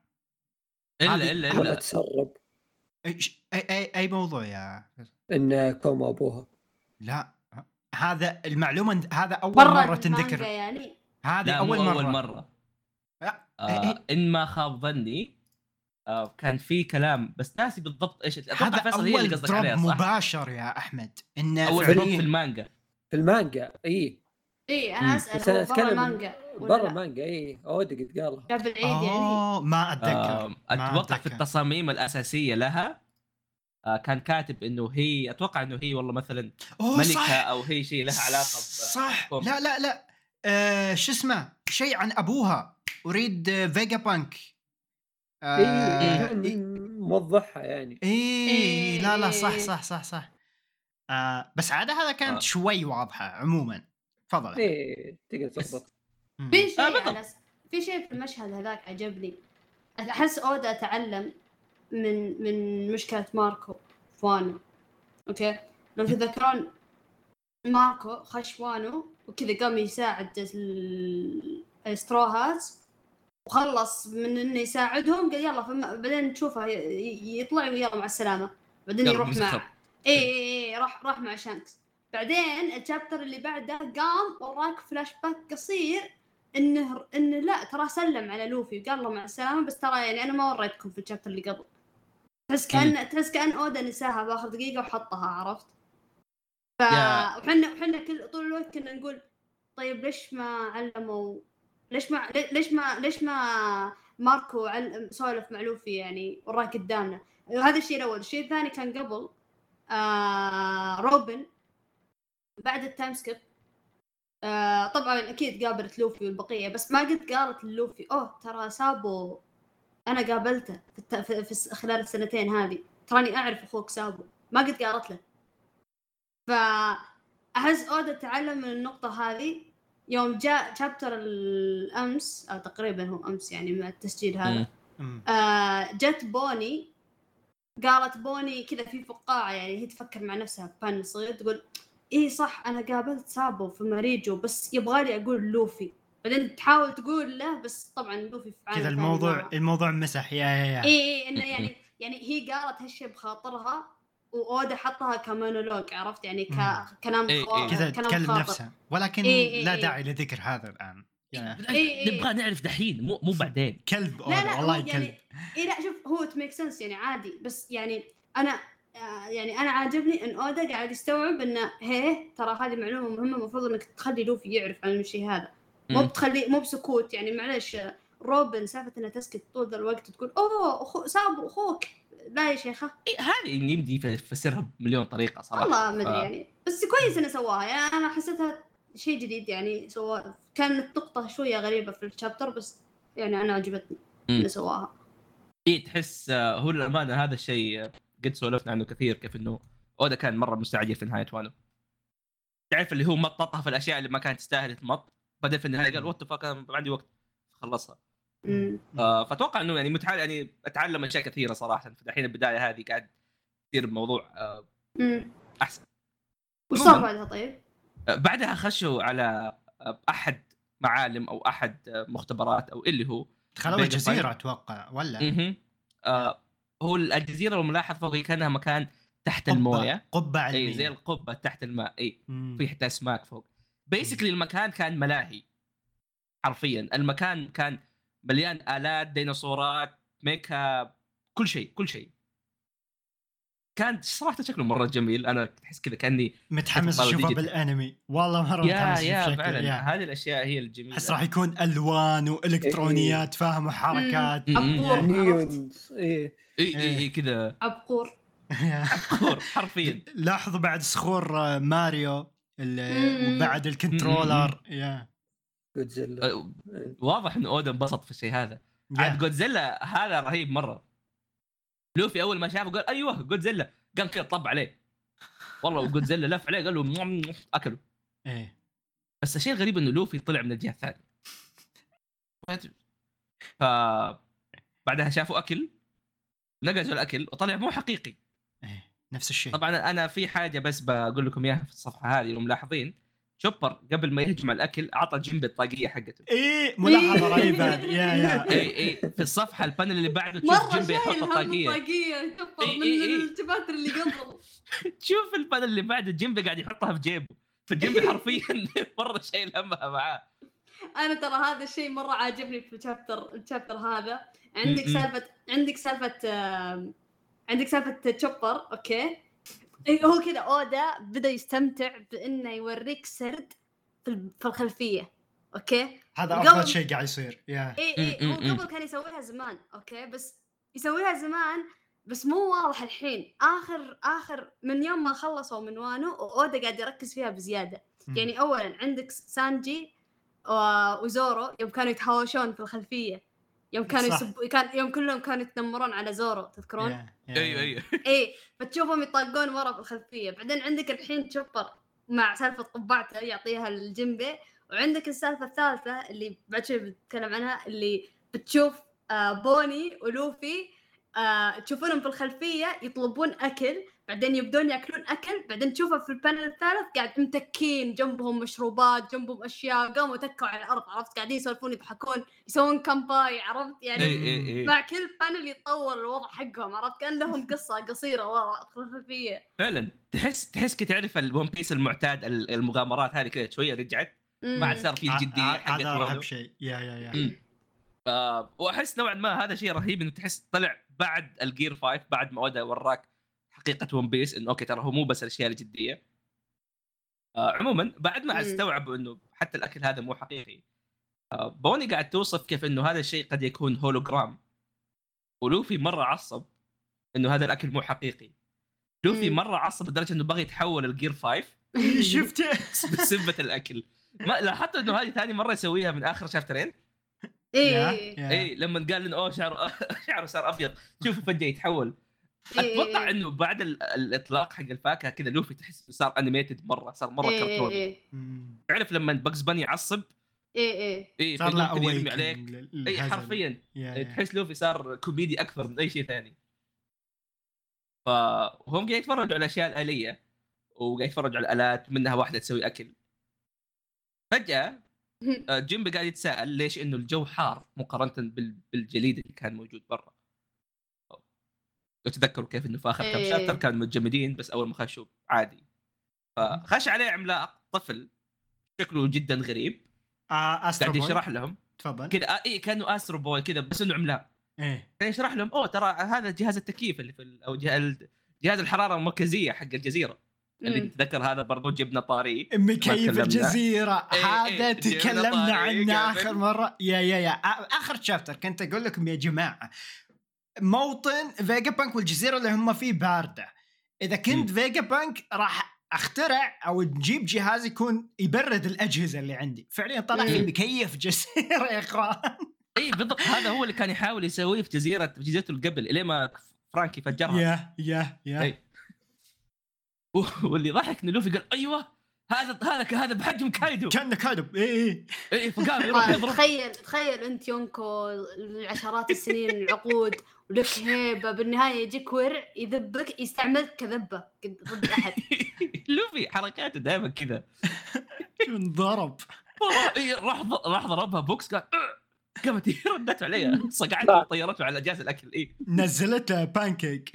إلا إلا إلا تسرب أي أي أي موضوع yeah إن كوما أبوها لا هذا المعلومة هذا أول برا مرة المانجا تنذكر يعني هذه لا أول مره أول مرة لا. آه إيه. إن ما خاب ظني آه كان في كلام بس ناسي بالضبط إيش أتوقع هذا فيصل هي اللي قصدك عليها صح؟ مباشر يا أحمد انه أول drop في المانجا في المانجا إي إي. أنا بس اسال برا المانجا برا؟ المانجا إي اودا قد قالها جاب العيد يعني ما أتذكر آه أتوقع في. التصاميم الأساسية لها آه كان كاتب إنه هي أتوقع إنه هي والله مثلا ملكة صح أو هي شيء لها علاقة صح. لا لا لا آه شو اسمه شيء عن أبوها أريد آه، فيجا بانك آه اي إيه. يعني موضحها يعني إيه لا لا صح إيه. صح صح صح آه بس عادة هذا كانت آه. شوي واضحة عموما تفضل اي تقدر تضبط. في شيء آه،. على س- في شيء في المشهد هذاك عجبني أحس أودا تعلم من من مشكلة ماركو فوانو okay لو تذكرون ماركو خش وانو وكذا قام يساعد ال- ال straw hats وخلص من إنه يساعدهم قال يلا فما بعدين تشوفه يطلع ويلا مع السلامة. بعدين يروح. مع اي اي اي راح راح مع شانكس. بعدين ال chapter اللي بعده قام وراك فلاش باك قصير إنه إنه لا ترى سلم على لوفي وقال له مع السلامة بس ترى يعني أنا ما وريتكم في ال chapter اللي قبل. تحس كأن تحس كأن اودا نساها بآخر دقيقة وحطها عرفت؟ ف وحنا وحنا كل طول الوقت كنا نقول طيب ليش ما علموا ليش ما ليش ما ليش ما ماركو علم سولف مع لوفي يعني وراك قدامنا؟ هذا الشيء الأول. الشيء الثاني كان قبل آه روبن بعد ال time skip. آه طبعا أكيد قابلت لوفي والبقية بس ما قد قالت لوفي أوه ترى سابو أنا قابلته في, الت... في... في خلال السنتين هذه. تراني أعرف أخوك سابو. ما قد قالت له. فأحس أودا تعلم من النقطة هذه يوم جاء chapter الأمس أو تقريبا هو أمس يعني مع التسجيل هذا. آه جت بوني قالت بوني كذا في فقاعة يعني هي تفكر مع نفسها بان صغير تقول اي صح أنا قابلت سابو في ماريجوا بس يبغالي أقول لوفي. بعدين تحاول تقول له بس طبعا لوفي في عالم كذا الموضوع الموضوع مسح yeah yeah yeah. اي اي إنه يعني يعني هي قالت هالشيء بخاطرها. واودا حطها كمونولوج عرفت يعني مم. ك... كلام إيه، إيه. كذا كلام تكلم. نفسها ولكن إيه، إيه، لا إيه. داعي لذكر هذا الآن yeah. إيه، إيه. نبغى نعرف دحين مو مو بعدين كلب لا أودا، لا والله هو كلب يعني اي لا شوف هو ت make sense يعني عادي بس يعني أنا آه، يعني أنا عاجبني إن أودا قاعد يستوعب إنه هي ترى هذه معلومة مهمة المفروض إنك تخلي لوفي يعرف عن الشيء هذا مو. بتخلي مو بسكوت يعني معلش روبن سالفة انها تسكت طول ذا الوقت تقول أوه أخو سابو أخوك لا يا شيخة. إيه، هذه يمدي يفسرها بمليون طريقة صراحة. والله ما أدري ف- يعني. بس كويس إنه سواها. يعني أنا حسيتها شيء جديد يعني. سواه كانت نقطة شوية غريبة في الشابتر بس يعني أنا عجبتني. اللي سواها. اي تحس آه، هو للأمانة هذا الشيء آه، قد سولفنا عنه كثير كيف إنه أودا كان مرة مستعجل في نهاية وانو تعرف اللي هو مططها في الأشياء اللي ما كانت تستاهل تمط. بعدين في النهاية قال وات فاك أنا ما عندي وقت. خلصها. آه فأتوقع إنه يعني متحال يعني أتعلم أشياء كثيرة صراحة فالحين البداية هذه قاعد يصير الموضوع آه. أحسن وش. صار بعدها طيب؟ آه، بعدها خشوا على آه، أحد معالم أو أحد آه، مختبرات أو اللي هو دخلوا الجزيرة أتوقع ولا. آه هو الجزيرة الملاحظ فوق هي كأنها مكان تحت قبة- الموية قبة اي علمية زي القبة تحت الماء اي. في حتى أسماك فوق بيسكلي المكان كان ملاهي حرفيا المكان كان مليان آلات ديناصورات ميكا كل شيء كل شيء. كان صراحة شكله مرة جميل. أنا تحس كذا كأني متحمس أشوفه. بالأنمي. والله مرة يا متحمس yeah فعلا. yeah. هذه الأشياء هي الجميلة. احس راح يكون ألوان وإلكترونيات فاهم وحركات؟ نيون إيه. اي اي اي كذا. عبقور كور حرفيا. لاحظوا بعد صخور ماريو. وبعد ال controller. yeah. جودزيلا آه، واضح إن اودا انبسط في الشيء هذا. عاد جودزيلا هذا رهيب مرة. لوفي أول ما شافه قال أيوه جودزيلا قام كذا طب عليه. والله وجودزيلا لف عليه قال له أكله. إيه. بس الشيء الغريب إنه لوفي طلع من الجهة الثانية. ف بعدها شافوا أكل نقزوا الأكل وطلع مو حقيقي. إيه نفس الشيء. طبعا أنا في حاجة بس بقول لكم إياها في الصفحة هذه لو ملاحظين. تشوبر قبل ما يهجم على الأكل عطى جنب الطاقية حقته. إيه ملاحظة رهيبه هذه yeah yeah. إي إي في الصفحة ال panel اللي بعده تشوف جنبه يحط هم الطاقية. الطاقية cover إي من. ال chapter اللي قبل تشوف ال panel اللي بعده جنبه قاعد يحطها في جيبه. فجنبه حرفيا مرة شايل همها معاه. أنا ترى هذا الشيء مرة عاجبني في ال chapter ال chapter هذا. عندك. سالفة عندك سالفة عندك سالفة تشوبر okay. إيه، هو كذا. اودا بدأ يستمتع بإنه يوريك سرد في ال- في الخلفية. okay? هذا قبل- أفضل شيء قاعد يصير. yeah اي اي هو م-م-م. قبل كان يسويها زمان. okay? بس يسويها زمان بس مو واضح الحين. آخر آخر من يوم ما خلصوا من وانو أودا قاعد يركز فيها بزيادة. يعني اولا عندك سانجي وزورو يوم كانوا يتهاوشون في الخلفية. يوم كانوا صح. يسب... كان يوم كلهم كانوا يتنمرون على زورو تذكرون؟ أيوه أيوه إيه فتشوفهم يطاقون ورا في الخلفية بعدين عندك الحين تشوبر مع سالفة قبعته يعطيها الجنبة وعندك السالفة الثالثة اللي بعد شوي بتكلم عنها اللي بتشوف آه بوني ولوفي آه تشوفونهم في الخلفية يطلبون أكل بعدين يبدون ياكلون أكل بعدين تشوفه في ال panel الثالث قاعد متكين جنبهم مشروبات جنبهم أشياء قاموا تكوا على الأرض عرفت؟ قاعدين يسولفون يضحكون يسوون kanpai عرفت؟ يعني اي اي اي مع كل panel يتطور الوضع حقهم عرفت؟ كأن لهم قصة قصيرة ورا في الخلفيه فعلا. تحس تحس تعرف الون بيس المعتاد ال- المغامرات هذه كذا شوية رجعت ما عاد صار في الجديه حقت هذا. رهب شيء. yeah yeah yeah. مم. وأحس نوعا ما هذا شيء رهيب إنه تحس طلع بعد ال gear 5 بعد ما اودا وراك حقيقه ون بيس إنه okay ترى هو مو بس الأشياء الجدية. آه عموما بعد ما. استوعبوا إنه حتى الأكل هذا مو حقيقي آه بوني قاعد توصف كيف إنه هذا الشيء قد يكون هولوجرام ولوفي مرة عصب إنه هذا الأكل مو حقيقي. لوفي. مرة عصب لدرجة إنه بغى يتحول ل Gear 5 شفت بسبة الأكل. ما لاحظت إنه هذه ثاني مرة يسويها من آخر شابترين إيه. إيه لما قال إنه أوه شعره شعره صار أبيض. شوفوا فجأة يتحول. أتوقع إيه. إنه بعد ال- الإطلاق حق الفاكهة كذا لوفي تحس إنه صار animated مره صار مرة إيه كرتون إيه. مم. تعرف لما Bugs Bunny يعصب؟ إيه إيه. اي صار له يرمي عليك. اي. حرفيا. yeah- إيه، yeah. تحس لوفي صار كوميدي أكثر من أي شيء ثاني. فهم قاعد يتفرجوا على الاشياء الاليه وقاعد يتفرجوا على الالات منها واحدة تسوي أكل. فجأة آه، جيمبي قاعد يتساءل ليش إنه الجو حار مقارنة بال- بالجليد اللي كان موجود برا. لو تذكروا كيف إنه في اخر كم إيه. chapter كانوا متجمدين بس أول ما خشوا عادي. فخش عليه عملاق طفل شكله جدا غريب. آه استرو قاعد يشرح لهم. تفضل. كذا آه اي كأنه استرو بوي كذا بس إنه عملاق. إيه. كان يشرح لهم أوه ترى هذا جهاز التكييف اللي في ال- أو جه- جهاز الحرارة المركزية حق الجزيرة. اللي مم. تتذكر هذا برضو جبنا طاري مكيف تكلمنا. الجزيرة؟ إيه، هذا إيه، تكلمنا عنه. آخر مرة. yeah yeah yeah. آخر chapter كنت أقول لكم يا جماعة موطن فيجا بانك والجزيرة اللي هم فيه باردة. إذا كنت فيجا بانك راح أخترع أو نجيب جهاز يكون يبرد الأجهزة اللي عندي. فعليا طلع لي مم. مكيف جزيرة يا إخوان. إي بالضبط. هذا هو اللي كان يحاول يسويه في جزيره في جزيرته اللي قبل الين ما فرانكي فجرها. yeah yeah yeah. واللي ضحك ان لوفي قال أيوه هذا هذا هذا بحجم كايدو. كان كادب إي إي. إي فقام يروح يضرب. تخيل تخيل أنت Yonko العشرات السنين العقود. ولك هيبة بالنهاية يجيك ورع يذبك يستعملك كذبة ضد أحد. لوفي حركاته دائما كذا. شو انضرب. راح ض- راح ضربها بوكس قال "أه". قامت هي ردت عليه لا. صقعته وطيرته على جهاز الأكل إي. نزلت له بانكيك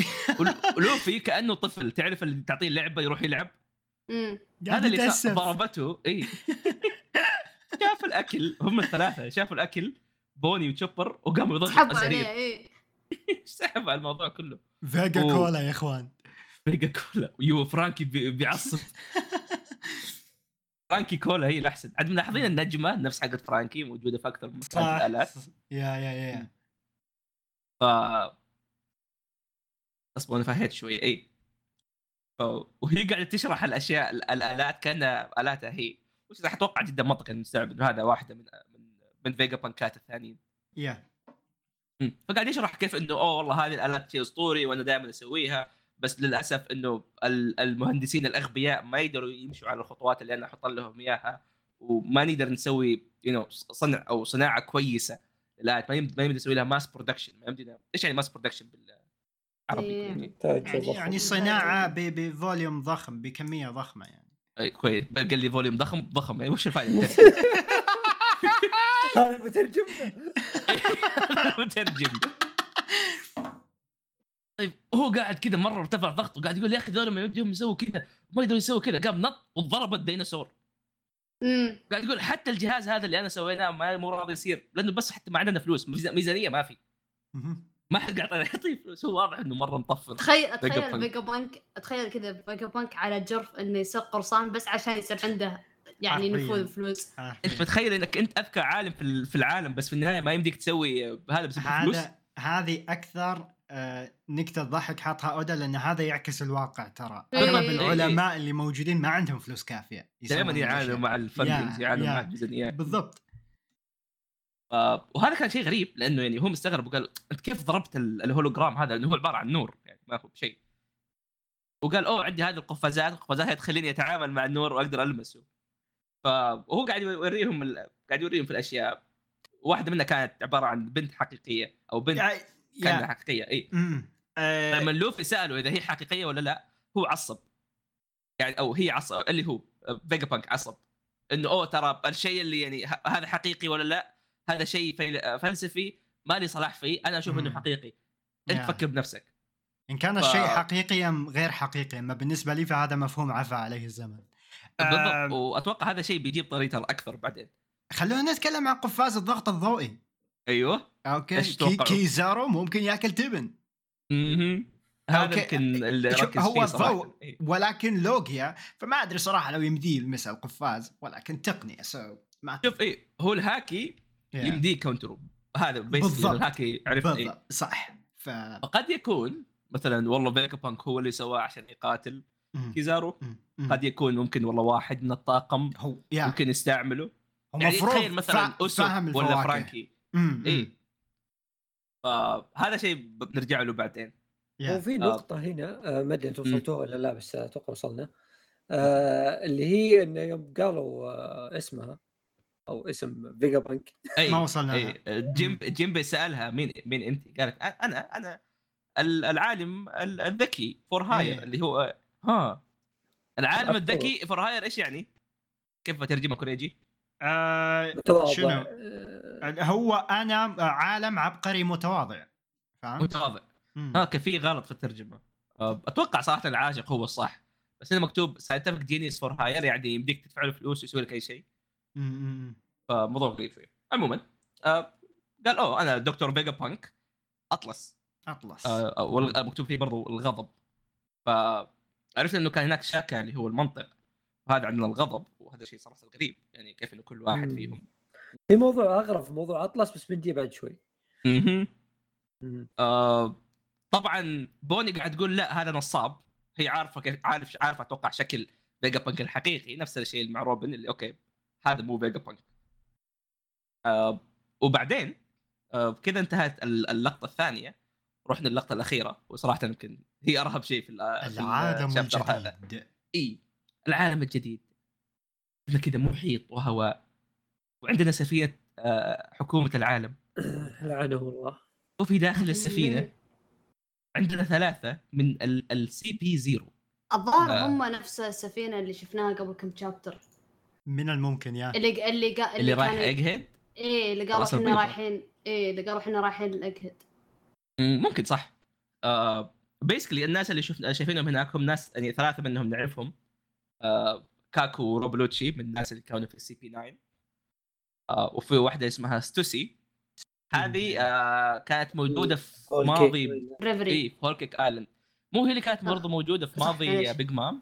ولوفي كأنه طفل تعرف اللي تعطيه لعبة يروح يلعب؟ امم هذا اللي. ضربته إي. شاف الأكل هم الثلاثة شافوا الأكل بوني وتشوبر وقاموا يضربوا سحبوا عليه سحب على الموضوع كله. فيجا أوه. كولا يا إخوان. ميجا كولا. يو فرانكي بي- بيعصب. فرانكي كولا هي الأحسن. عاد ملاحظين النجمه نفس حقت فرانكي موجودة في أكثر من الالات yeah yeah yeah ف اصبر أنا فهيت شوي. اي ف... وهي قاعدة تشرح الأشياء ال- الآلات كأنها آلاتها هي. وش أتوقع جدا منطقي إنه نستوعب انه هذا واحدة من من من فيجا بانكات الثانيين. yeah. فقاعد يشرح كيف إنه أوه والله هذه الآلات شيء أسطوري وأنا دائما أسويها. بس للأسف إنه ال- المهندسين الأغبياء ما يقدروا يمشوا على الخطوات اللي أنا أحط لهم إياها وما نقدر نسوي يو صنع أو صناعة كويسة لا ما يمدي ما يمدي نسوي لها mass production ما يمدينا. إيش يعني mass production بالعربي؟ إيه. يعني تحتاج يعني. يعني صناعة ب- ب volume ضخم بكمية ضخمة يعني. أي كويس. قال لي volume ضخم ضخم. يعني وش الفائده هذا مترجم مترجم. طيب هو قاعد كذا مرة ارتفع ضغطه قاعد يقول يا أخي ذول ما يمديهم يسووا كذا ما يقدروا يسووا كذا قام نط وضرب الديناصور امم قاعد يقول حتى الجهاز هذا اللي أنا سويناه ما مو راضي يصير لأنه بس حتى ما عندنا فلوس ميزا- ميزانية ما في. ما حد قاعد يعطيه فلوس هو واضح إنه مرة مطفر تخيل تخيل بانك. فيجا بانك تخيل كذا فيجا بانك على جرف إنه يسوق قرصان بس عشان يصير عنده يعني. نفوذ فلوس. أنت متخيل إنك أنت أذكى عالم في ال- في العالم بس في النهاية ما يمديك تسوي هذا بس فلوس هذا هذه أكثر آه، نكتة ضحك حاطها أودا لأن هذا يعكس الواقع ترى إيه. أغلب إيه. العلماء اللي موجودين ما عندهم فلوس كافية دائما يعانوا. مع ال funding يعانوا. مع الميزانيات بالضبط آه، وهذا كان شيء غريب لأنه يعني هو مستغرب وقال أنت كيف ضربت ال- الهولوجرام هذا لأنه هو عبارة عن نور يعني ما هو بشيء وقال أوه عندي هذه القفازات القفازات هي تخليني أتعامل مع النور وأقدر ألمسه فهو قاعد يوريهم ال... قاعد يوريهم في الأشياء. واحدة منها كانت عبارة عن بنت حقيقية أو بنت يا كانها يا حقيقية إي. آه، لما لوفي سأله إذا هي حقيقية ولا لا هو عصب. يعني أو هي عصب اللي هو فيجا بانك عصب. إنه أوه ترى الشيء اللي يعني هذا حقيقي ولا لا؟ هذا شيء فلسفي ما لي صلاح فيه أنا أشوف إنه. حقيقي. أنت يا. فكر بنفسك. إن كان ف- الشيء حقيقي ام غير حقيقي اما بالنسبة لي فهذا مفهوم عفى عليه الزمن. بالضبط وأتوقع هذا شيء بيجيب طريقة أكثر بعدين خلونا نتكلم عن قفاز الضغط الضوئي أيوه okay كي؟ كيزارو ممكن يأكل تبن مهمم. هذا. يمكن اللي ركز هو الضوء. إيه. ولكن لوجيا فما أدري صراحة لو يمديه يلمس القفاز ولكن تقنية so ما شوف إيه هو الهاكي yeah. يمديه counter هذا بالضبط. الهاكي إيه. بالضبط صح ف فقد يكون مثلا والله فيجا بانك هو اللي سواه عشان يقاتل. كيزارو. قد يكون ممكن والله واحد من الطاقم هو ممكن يستعمله. هو يعني مفروض تخيل مثلا فاهم ولا. فرانكي. اي فهذا شيء بنرجع له بعدين. يا. هو في آه. نقطة هنا آه، ما أدري أنتم وصلتوها ولا لا بس أتوقع وصلنا. آه، اللي هي انه يوم قالوا آه، اسمها أو اسم فيجا بانك اي ما وصلنا اي جيم جيمبي سألها مين مين أنت؟ قالت "أ- أنا أنا ال- العالم ال- الذكي فور هاير. اللي هو ها العالم. الذكي فور هاير إيش يعني؟ كيف بترجمها كوريجي؟ آه شنو؟ آه، هو أنا عالم عبقري متواضع فهمت؟ متواضع. ها في غلط في الترجمة أه، أتوقع صراحة العاشق هو الصح بس هنا مكتوب scientific genius for hire يعني يمديك تدفع له فلوس ويسوي لك أي شيء. فموضوع غريب شوي عموما أه قال أوه أنا دكتور فيجا بانك أطلس أطلس أه والغ- مكتوب فيه برضو الغضب فعرفنا إنه كان هناك شاكا اللي هو المنطق وهذا عندنا الغضب وهذا شيء صراحة غريب يعني كيف إنه كل واحد مم. فيهم في موضوع أغرب موضوع أطلس بس بندي بعد شوي. مم. آه طبعا بوني قاعد تقول لا هذا نصاب هي عارفة كيف عارف عارفة أتوقع شكل فيجا بانك الحقيقي نفس الشيء مع روبن اللي okay هذا مو فيجا بانك آه وبعدين آه كذا انتهت ال- اللقطة الثانية رحنا اللقطة الأخيرة وصراحة يمكن هي أرهب شيء في ال- في العالم ال chapter هذا. الجديد إي العالم الجديد. عندنا كذا محيط وهواء وعندنا سفينة آه، حكومة العالم. لعنه الله. وفي داخل السفينة عندنا ثلاثة من ال CP Zero الظاهر آه. هم نفس السفينة اللي شفناها قبل كم chapter من الممكن يا. اللي اللي قا... اللي رايح Egghead إيه اللي قالوا إحنا. رايحين إيه اللي قالوا إحنا رايحين ال Egghead ممكن صح. آه basically الناس اللي شفنا شايفينهم هناك هم ناس يعني ثلاثة منهم نعرفهم. آه كاكو وروب لوتشي من الناس اللي كانوا في ال CP 9 آه وفي واحدة اسمها ستوسي. هذه آه كانت موجودة في ماضي بريفري اي في Whole Cake Island. مو هي اللي كانت برضه موجودة في ماضي. بيج مام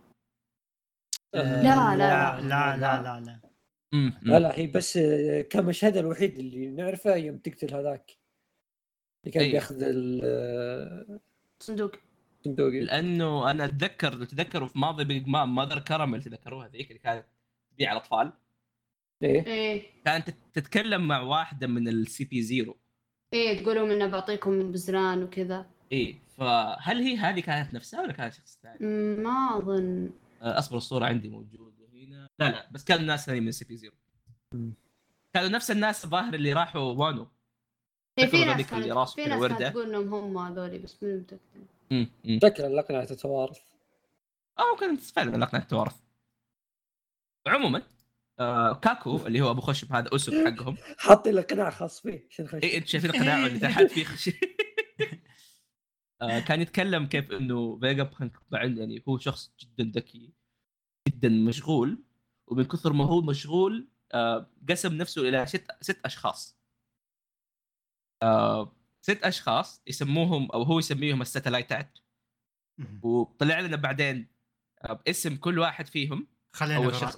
آه، لا، لا لا لا لا لا لا لا. هي بس مشهدها الوحيد اللي نعرفه يوم تقتل هذاك. اللي كان أي. بياخذ ال- صندوق. الصندوق لأنه أنا اتذكر لو تذكروا في ماضي بيج مام ماذر كراميل تذكروها ذيك اللي كانت تبيع الأطفال؟ إيه. إيه. كانت تتكلم مع واحدة من ال CP Zero إيه تقولوا إنه بعطيكم بزران وكذا. إيه فهل هي هذه كانت نفسها ولا كانت شخص ثاني؟ ما أظن. آه، أصبر الصورة عندي موجودة هنا. لا لا بس كانوا ناس ثانيين من CP Zero. كانوا نفس الناس الظاهر اللي راحوا وانو. في ناس كانت راسه في ناس تقول انهم هم هذولي بس مو متاكد امم أمم. شكل الأقنعة تتوارث أو كانت فعلا الأقنعة تتوارث عموما آه كاكو اللي هو أبو خشب هذا اسد حقهم. حاطين له قناع خاص فيه عشان اي إنت شايفين قناعه اللي تحت فيه خشب؟ آه كان يتكلم كيف إنه فيجا بانك يعني هو شخص جدا ذكي جدا مشغول ومن كثر ما هو مشغول آه قسم نفسه إلى ست ست أشخاص. آه ست أشخاص يسموهم أو هو يسميهم الستلايتات وطلع لنا بعدين آه باسم كل واحد فيهم خلينا أو. الشخص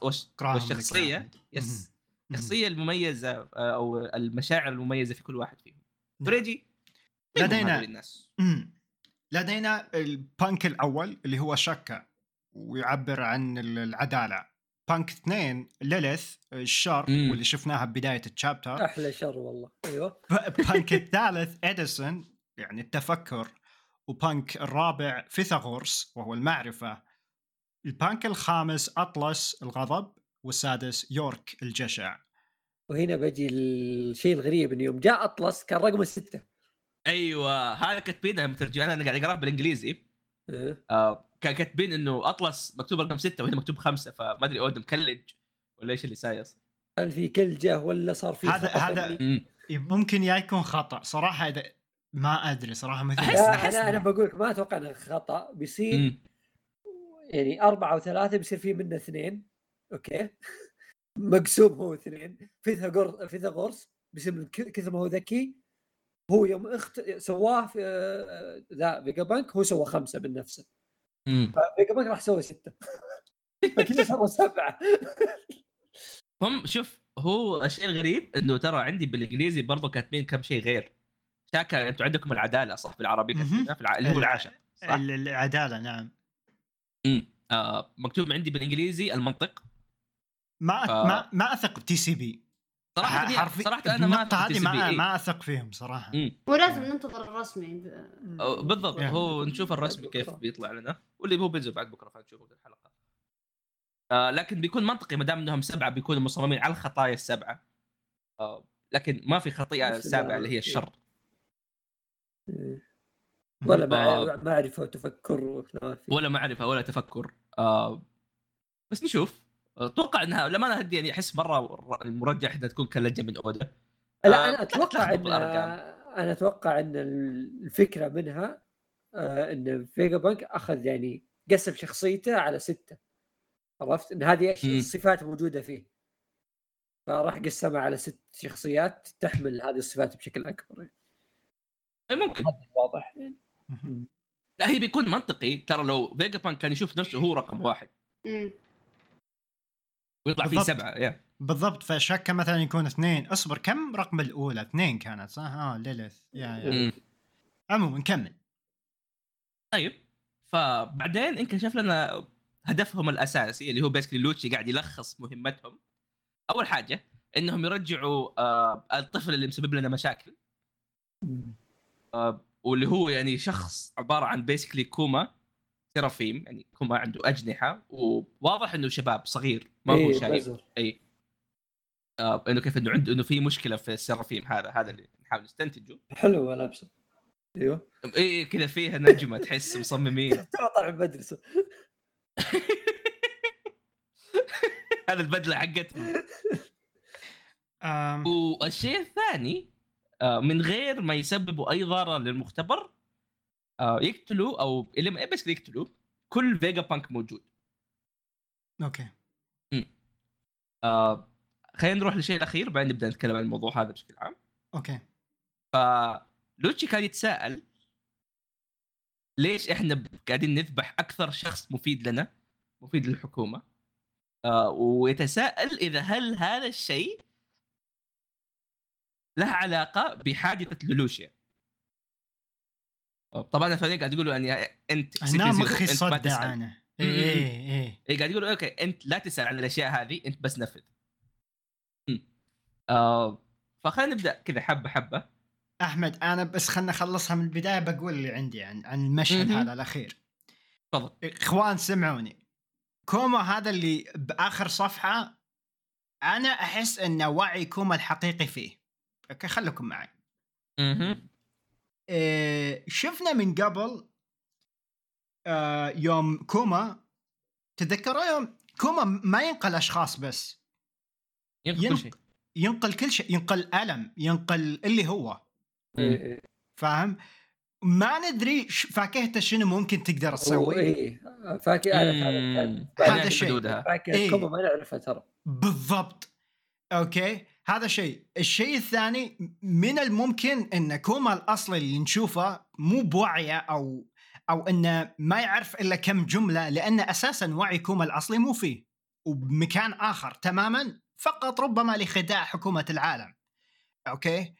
لك والشخصية. yes. الشخصية المميزة آه، أو المشاعر المميزة في كل واحد فيهم. فريجي لدينا- الناس. لدينا البانك الأول اللي هو شكا ويعبر عن ال- العدالة بانك اثنين ليليث الشر مم. واللي شفناها ببداية ال chapter أحلى شر والله. أيوه. بانك الثالث اديسون يعني التفكر وبانك الرابع فيثاغورس وهو المعرفة. البانك الخامس اطلس الغضب والسادس يورك الجشع. وهنا بجي الشيء الغريب انه يوم جاء اطلس كان رقم السته أيوه هذا كاتبينها مترجمين أنا قاعد اقرا بالإنجليزي. إيه. آه كاتبين إنه أطلس مكتوب رقم ستة وهنا مكتوب خمسة فما أدري أودا مقلتش ولا إيش اللي صاير هل في كلجه ولا صار في هذا- هذا-؟ أمم. ممكن يا يكون خطأ. صراحة إذا ما أدري صراحة مثل أحس- لا أحس- أنا أنا بقول لك ما أتوقع إنه خطأ. بيصير أمم. يعني أربعة وثلاثة بيصير في منه اثنين. أوكي. مقسوم هو اثنين. فيثاغور فيثاغورس بيصير من ك- كثر ما هو ذكي. هو يوم اخت سواه في آه، ذا فيجا بانك هو سوى خمسة من نفسه. بانك راح سوى ستة. فكذا سوى سبعة. هم شوف هو الشيء الغريب إنه ترى عندي بالإنجليزي برضه كاتبين كم شيء غير. شاكا أنتم عندكم العدالة صح؟ بالعربي. كاتبينها في الع... اللي هو العاشر العدالة نعم. آه مكتوب عندي بالإنجليزي المنطق. ما آه. ما ما أثق بتي سي بي صراحة حرفي صراحة أنا ما هذه ما. ما أثق فيهم صراحة. ولازم ننتظر الرسمي ب- أو بالضبط يعني. هو نشوف الرسمي كيف بيطلع لنا واللي هو بينزل بعد بكرة فنشوفه في الحلقة آه لكن بيكون منطقي ما دام إنهم سبعة بيكونوا مصممين على الخطايا السبعة آه لكن ما في خطيئة سابعة اللي هي إيه. الشر ولا آه. مع- معرفة وتفكر. ولا معرفه ولا تفكر آه بس نشوف أتوقع إنها لما أنا هدي يعني أحس مرة المرجح إنها تكون كلجة من أودا. لا آه، أنا أتوقع إن. أنا أتوقع إن الفكرة منها آه، إن فيجا بانك أخذ يعني قسم شخصيته على ستة. عرفت؟ إن هذه. الصفات موجودة فيه. فراح قسمها على ست شخصيات تحمل هذه الصفات بشكل أكبر أي ممكن. واضح لا هي بيكون منطقي. ترى لو فيجا بانك كان يشوف نفسه هو رقم واحد. ويطلع فيه بالضبط. سبعة yeah بالضبط. فشكا مثلا يكون اثنين. اصبر كم رقم الأولى؟ اثنين كانت صح؟ آه ليليث yeah yeah. عموما كمل. طيب. فبعدين انكشف لنا هدفهم الأساسي اللي هو basically لوتشي قاعد يلخص مهمتهم. أول حاجة إنهم يرجعوا آه الطفل اللي مسبب لنا مشاكل. آه واللي هو يعني شخص عبارة عن basically كوما. سيرافيم يعني كوما عنده أجنحة وواضح إنه شباب صغير ما هو إيه، شايب. اي آه إنه كيف إنه عنده إنه في مشكلة في السيرافيم هذا هذا اللي نحاول نستنتجه. حلو ملابسه أيوه. اي كذا فيها نجمة تحس مصممين. طالع المدرسة هذا البدلة حقتهم. والشيء الثاني آه، من غير ما يسببوا أي ضرر للمختبر يقتلوا أو اللي ما بس يقتلوا كل فيجا بانك موجود. okay. آه، خلينا نروح للشيء الأخير بعدين نبدأ نتكلم عن الموضوع هذا بشكل عام. okay. فلوتشي كان يتساءل ليش إحنا قاعدين نذبح أكثر شخص مفيد لنا مفيد للحكومة؟ آه ويتساءل إذا هل هذا الشيء له علاقة بحادثة لولوشيا؟ آه، طبعا الفريق قاعد يقولوا يعني أنت هنا CP0 مخي صدع. أنا اي اي اي إيه قاعد يقولوا okay أنت لا تسأل عن الأشياء هذه أنت بس نفذ. آه فخلينا نبدأ كذا حبة حبة. أحمد أنا بس خلنا نخلصها من البداية بقول اللي عندي عن عن المشهد. هذا الأخير. تفضل. إخوان سمعوني. كوما هذا اللي بآخر صفحة أنا أحس إن وعي كوما الحقيقي فيه. okay خليكم معي. أها إيه شفنا من قبل آه يوم كوما تذكروا يوم كوما ما ينقل أشخاص بس. ينقل كل ين- شيء. ينقل كل شيء ينقل ألم ينقل اللي هو. إيه، إيه. فاهم؟ ما ندري فاكهته شنو ممكن تقدر تسوي. فاكي أعرف هذا الشيء. إيه. كوما ما نعرفها ترى. بالضبط. okay؟ هذا شيء. الشيء الثاني من الممكن أن كوما الاصلي اللي نشوفه مو بوعيه أو أو أنه ما يعرف إلا كم جملة لأن أساسا وعي كوما الأصلي مو فيه وبمكان آخر تماما فقط ربما لخداع حكومة العالم. okay؟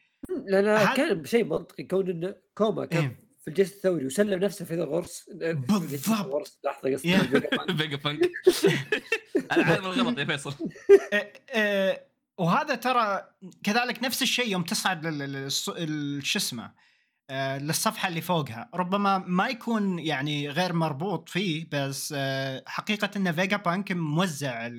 لأن هذا- كان شيء منطقي كون انه كوما كان إيه. في الجيش الثوري وسلم نفسه في ذا الغرس بالضبط. الغرس لحظة قصدي. بانك أنا عارف الغلط يا فيصل. أه، أه، وهذا ترى كذلك نفس الشيء يوم تصعد شو اسمه أه، للصفحة اللي فوقها. ربما ما يكون يعني غير مربوط فيه بس أه، حقيقة إن فيجا بانك موزع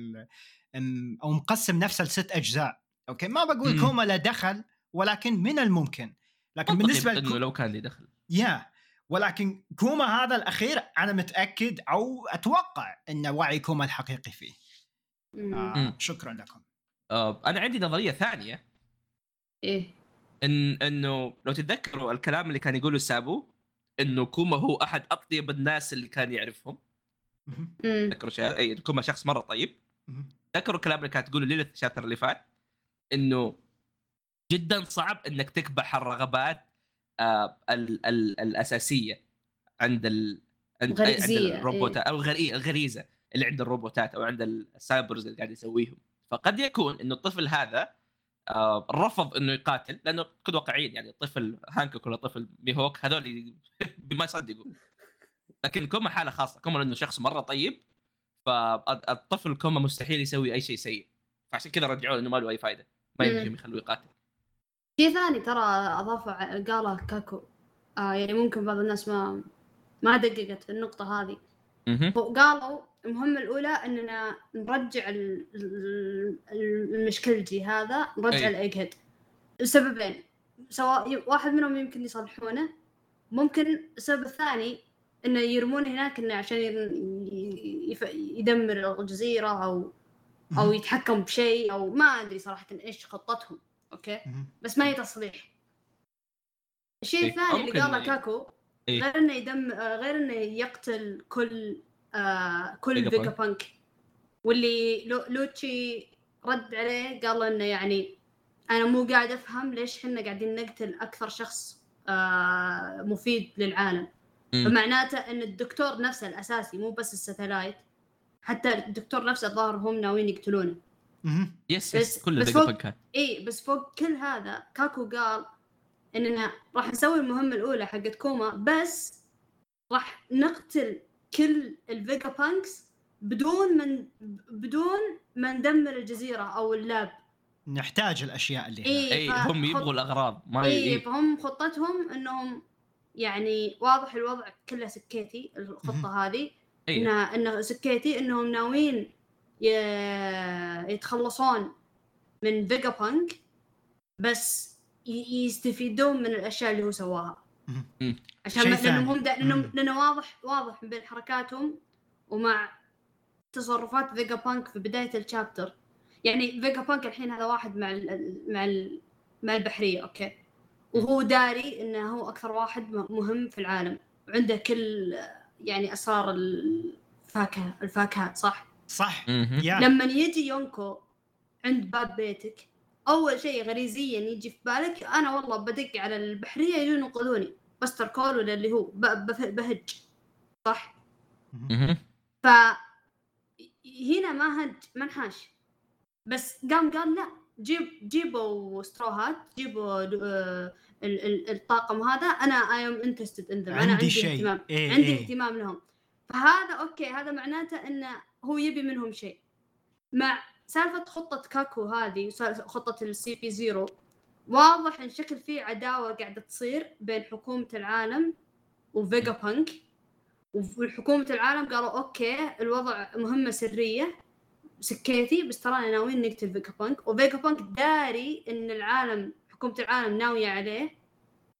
أو مقسم نفسه لست أجزاء. okay؟ ما بقول. كوما له دخل ولكن من الممكن. لكن بالنسبة إنه لكو... لو كان لي دخل. yeah. ولكن كوما هذا الأخير أنا متأكد أو أتوقع إن وعي كوما الحقيقي فيه. آه. شكرا لكم. آه أنا عندي نظرية ثانية. إيه. إن إنه لو تتذكروا الكلام اللي كان يقوله سابو إنه كوما هو أحد أطيب الناس اللي كان يعرفهم. تذكروا شيء؟ اي كوما شخص مرة طيب. تذكروا الكلام اللي كانت تقوله ليليث ال chapter اللي فات؟ إنه جدا صعب إنك تكبح الرغبات آه ال ال الأساسية عند ال عند, عند الروبوتات أو الغري الغريزة اللي عند الروبوتات أو عند ال cyborgs اللي قاعد يسويهم. فقد يكون إنه الطفل هذا آه رفض إنه يقاتل لأنه كن واقعيين يعني الطفل هانكوك ولا طفل ميهوك هذول ما يصدقوا. لكن كوما حاله خاصة كوما لأنه شخص مرة طيب فالطفل كوما مستحيل يسوي أي شيء سيء. فعشان كذا رجعوه إنه ما له أي فائده ما. يمديهم يخلوه يقاتل. شيء ثاني ترى أضافه قاله كاكو. آه يعني ممكن بعض الناس ما ما دققت في النقطة هذه. مهم. قالوا المهمة الأولى أننا نرجع ال- ال- ال- المشكلجي هذا نرجع أي. الإيج هيد لسببين سواء واحد منهم يمكن يصلحونه ممكن السبب الثاني إنه يرمونه هناك إنه عشان يدمر الجزيرة أو أو يتحكم بشيء أو ما أدري صراحة إيش خطتهم أوكي. بس ما هي تصليح الشيء إيه، الثاني اللي قاله كاكو إيه. غير إنه يدم غير إنه يقتل كل آه كل فيجا بانك. واللي لو لوتشي رد عليه قال له إنه يعني أنا مو قاعد أفهم ليش إحنا قاعدين نقتل أكثر شخص آه مفيد للعالم. فمعناته إن الدكتور نفسه الأساسي مو بس ال satellite حتى الدكتور نفسه الظاهر هم ناويين يقتلونه. yes بس- yes كل بس فوق- بانكات اي بس فوق كل هذا كاكو قال إننا راح نسوي المهمة الأولى حقت كوما بس راح نقتل كل الفيجا بانكس بدون من بدون ما ندمر الجزيرة أو ال lab نحتاج الأشياء اللي هنا إيه. اي ف- هم يبغوا الأغراض ما اي ي... فهم خطتهم إنهم يعني واضح الوضع كله sketchy الخطة هذه إيه. انها إنه sketchy إنهم ناويين يتخلصون من فيجا بانك بس يستفيدون من الأشياء اللي هو سواها. عشان لانهم. هم لانهم. لأنه واضح واضح من بين حركاتهم ومع تصرفات فيجا بانك في بداية ال chapter يعني فيجا بانك الحين هذا واحد مع ال ال- مع ال مع البحرية okay. وهو داري إنه هو أكثر واحد م- مهم في العالم. وعنده كل يعني اسرار الفاكهة الفاكهات صح؟ صح. لما يجي يونكو عند باب بيتك أول شيء غريزيا يجي في بالك أنا والله بدق على البحرية يجون ينقذوني. buster call ولا اللي هو بهج صح. ف هنا ما هج ما انحاش. بس قام قال لا جيب جيبوا Straw Hats جيبوا آه، ال- ال- الطاقم هذا. أنا I am interested in أنا عندي عندي شيء. اهتمام. إيه، عندي إيه. اهتمام لهم. فهذا okay هذا معناته إنه هو يبي منهم شيء. مع سالفة خطة كاكو هذه خطة ال CP zero واضح إن شكل في عداوة قاعدة تصير بين حكومة العالم وفيجا بانك والحكومة العالم قالوا okay الوضع مهمة سرية. sketchy بس ترانا ناويين نقتل فيجا بانك وفيجا بانك داري إن العالم حكومة العالم ناوية عليه.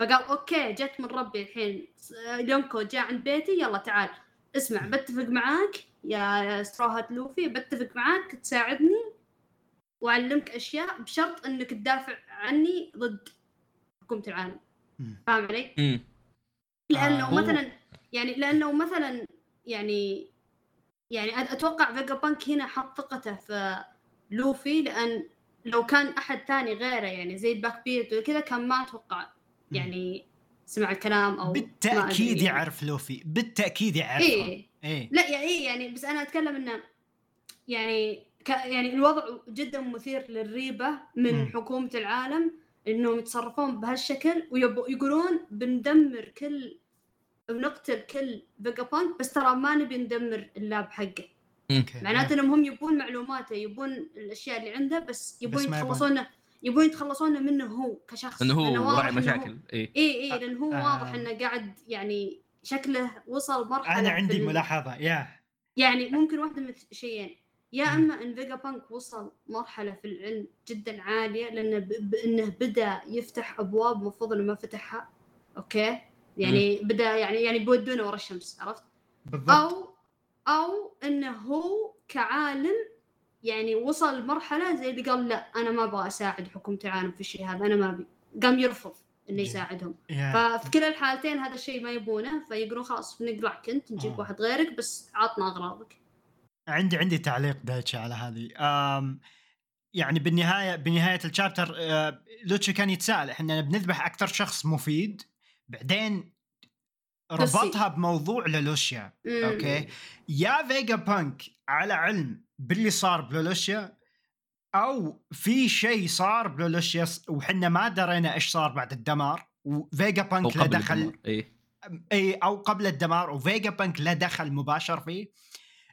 فقال okay جت من ربي الحين. يونكو جاء عند بيتي يلا تعال. اسمع بتفق معاك؟ يا Straw Hat لوفي بتفق معاك تساعدني وأعلمك أشياء بشرط إنك تدافع عني ضد حكومة العالم. فاهم علي؟ مم. لأنه آه. مثلا يعني لأنه مثلا يعني يعني أتوقع فيجا بانك هنا حط ثقته في لوفي لأن لو كان أحد ثاني غيره يعني زي باك بيت وكذا كان ما أتوقع يعني سمع الكلام أو بالتأكيد. يعرف لوفي بالتأكيد يعرف إيه إيه. لا يعني إيه يعني بس أنا أتكلم إنه يعني ك يعني الوضع جدا مثير للريبة من مم. حكومة العالم إنهم يتصرفون بهالشكل ويقولون بندمر كل بنقتل كل فيجا بانك بس ترى ما نبي ندمر ال lab حقه. معناته إنهم هم يبون معلوماته يبون الأشياء اللي عنده بس يبون ما يبون. يتخلصون منه هو كشخص. إنه لأنه هو. راعي مشاكل. اي اي اي لأن هو آه. واضح إنه قاعد يعني شكله وصل مرحلة أنا عندي ال- ملاحظة يا. يعني ممكن واحدة من شيئين. يا مم. أما إن فيجا بانك وصل مرحلة في العلم جدا عالية لأنه ب... ب... إنه بدأ يفتح أبواب المفروض إنه ما فتحها. okay؟ يعني بدأ يعني يعني بيودونا ورا الشمس عرفت؟ بالضبط. أو أو إنه هو كعالم يعني وصل لمرحله زي اللي قال لا أنا ما أبغى أساعد حكومة العالم في الشيء هذا أنا ما أبي. قام يرفض. إنه. يساعدهم يا. ففي كلا الحالتين هذا الشيء ما يبونه فيقولون خلاص بنقلعك انت نجيب آه. واحد غيرك بس عطنا أغراضك عندي عندي تعليق دايتشي على هذه أم يعني بالنهاية بنهاية الشابتر آه، لوتشي كان يتساءل إحنا بنذبح أكثر شخص مفيد بعدين. ربطها بموضوع لولوشيا مم. okay يا فيجا بانك على علم باللي صار بلولوشيا أو في شيء صار بلولوشيا س- وحنا ما درينا إيش صار بعد الدمار وفيجا بانك له قبل دخل الدمار. اي اي أو قبل الدمار وفيجا بانك له دخل مباشر فيه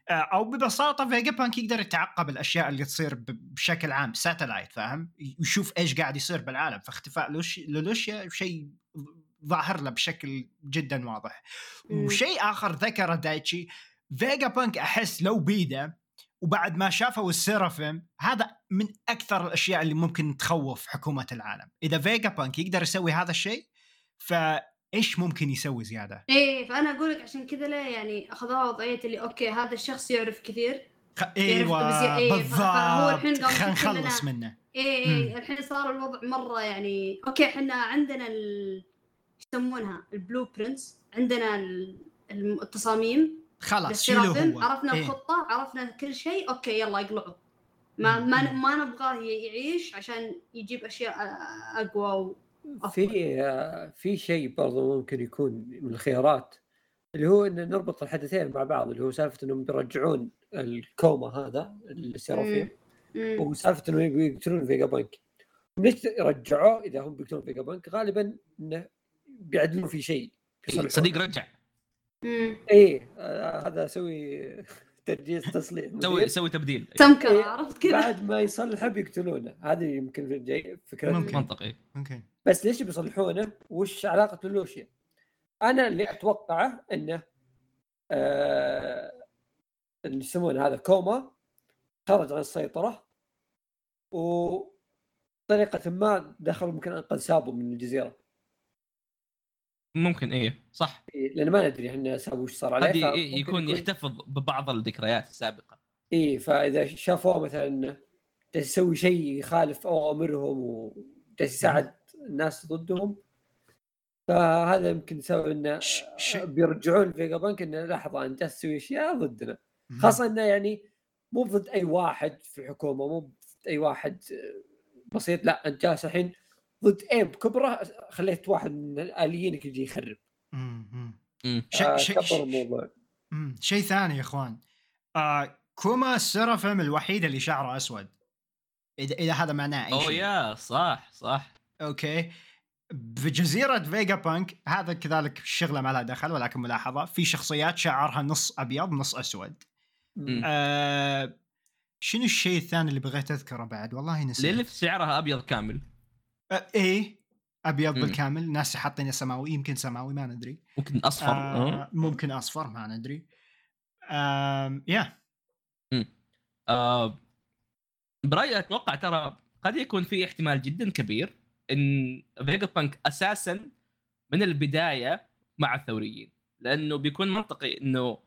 آه، أو ببساطة فيجا بانك يقدر يتعقب الأشياء اللي تصير بشكل عام satellite فاهم يشوف إيش قاعد يصير بالعالم فاختفاء لوش- لولوشيا شيء ظاهر له بشكل جدا واضح. وشيء آخر ذكره دايتشي فيجا بانك أحس لو بيده وبعد ما شافوا السيرافيم هذا من أكثر الأشياء اللي ممكن تخوف حكومة العالم. إذا فيجا بانك يقدر يسوي هذا الشيء فإيش ممكن يسوي زيادة؟ إيه فأنا أقول لك عشان كذا ليه يعني أخذوها وضعية اللي okay هذا الشخص يعرف كثير. خ... إيوه إيه، بالضبط. خلينا نخلص منه. إيه إيه الحين صار الوضع مرة يعني okay إحنا عندنا ال يسمونها؟ ال blueprints عندنا التصاميم. خلاص شيله للسيرافيم هو عرفنا إيه. الخطة عرفنا كل شيء okay يلا اقلعوا ما ما مم. ما نبغاه يعيش عشان يجيب أشياء أقوى و... في آه، في شيء برضو ممكن يكون من الخيارات اللي هو إن نربط الحدثين مع بعض اللي هو سالفة إنهم بيرجعون الكوما هذا السيرافيم. وسالفة إنهم يقتلون فيجا بانك ليش يرجعوه إذا هم بيقتلون فيجا بانك غالبا إنه بيعدلون في شيء. صديق رجع إيه آه، هذا أسوي ترجيس تصليح سوي. سوي تبديل تمكر إيه، عرفت كذا بعد ما يصلحه بيقتلونه هذه يمكن في الجاي فكرة ممكن. منطقي ممكن بس ليش بيصلحونه؟ وش علاقة لوشيا؟ أنا اللي أتوقعه إنه آه اللي يسمونه هذا كوما خرج عن السيطرة وطريقة ما دخل ممكن أنقذ سابو من الجزيرة ممكن إيه صح. إيه، لأن ما ندري إحنا سابو وش صار عليه قد فممكن يكون يحتفظ ببعض الذكريات السابقة. اي فإذا شافوه مثلا يسوي شيء يخالف أوامرهم وجالس يساعد الناس ضدهم فهذا يمكن سبب إنه بيرجعون فيجا بانك إنه لحظة أنت تسوي أشياء ضدنا. خاصة إنه يعني مو ضد أي واحد في الحكومة مو ضد أي واحد بسيط لا أنت جالس الحين ضد إيب كبرة خليت واحد من الاليينك يجي يخرب. مم. مم. مم. ش- آه، ش- كبر ش- الموضوع. مم. شيء ثاني يا إخوان. آه كوما السرفم الوحيد اللي شعره أسود. اذا إذا هذا معناه أي أوه شيء. يا صح صح. okay. بجزيرة فيجا بانك هذا كذلك شغلة ما لها دخل ولكن ملاحظة في شخصيات شعرها نص أبيض نص أسود. مم. آه شنو الشيء الثاني اللي بغيت أذكره بعد؟ والله نسيت. ليليث شعرها أبيض كامل. آه إيه ابيض. بالكامل ناس حاطين سماوي يمكن سماوي ما ندري ممكن أصفر آه آه. ممكن أصفر ما ندري آم يا آه. برايي أتوقع ترى قد يكون في احتمال جدا كبير إن فيجا بانك أساسا من البداية مع الثوريين لأنه بيكون منطقي إنه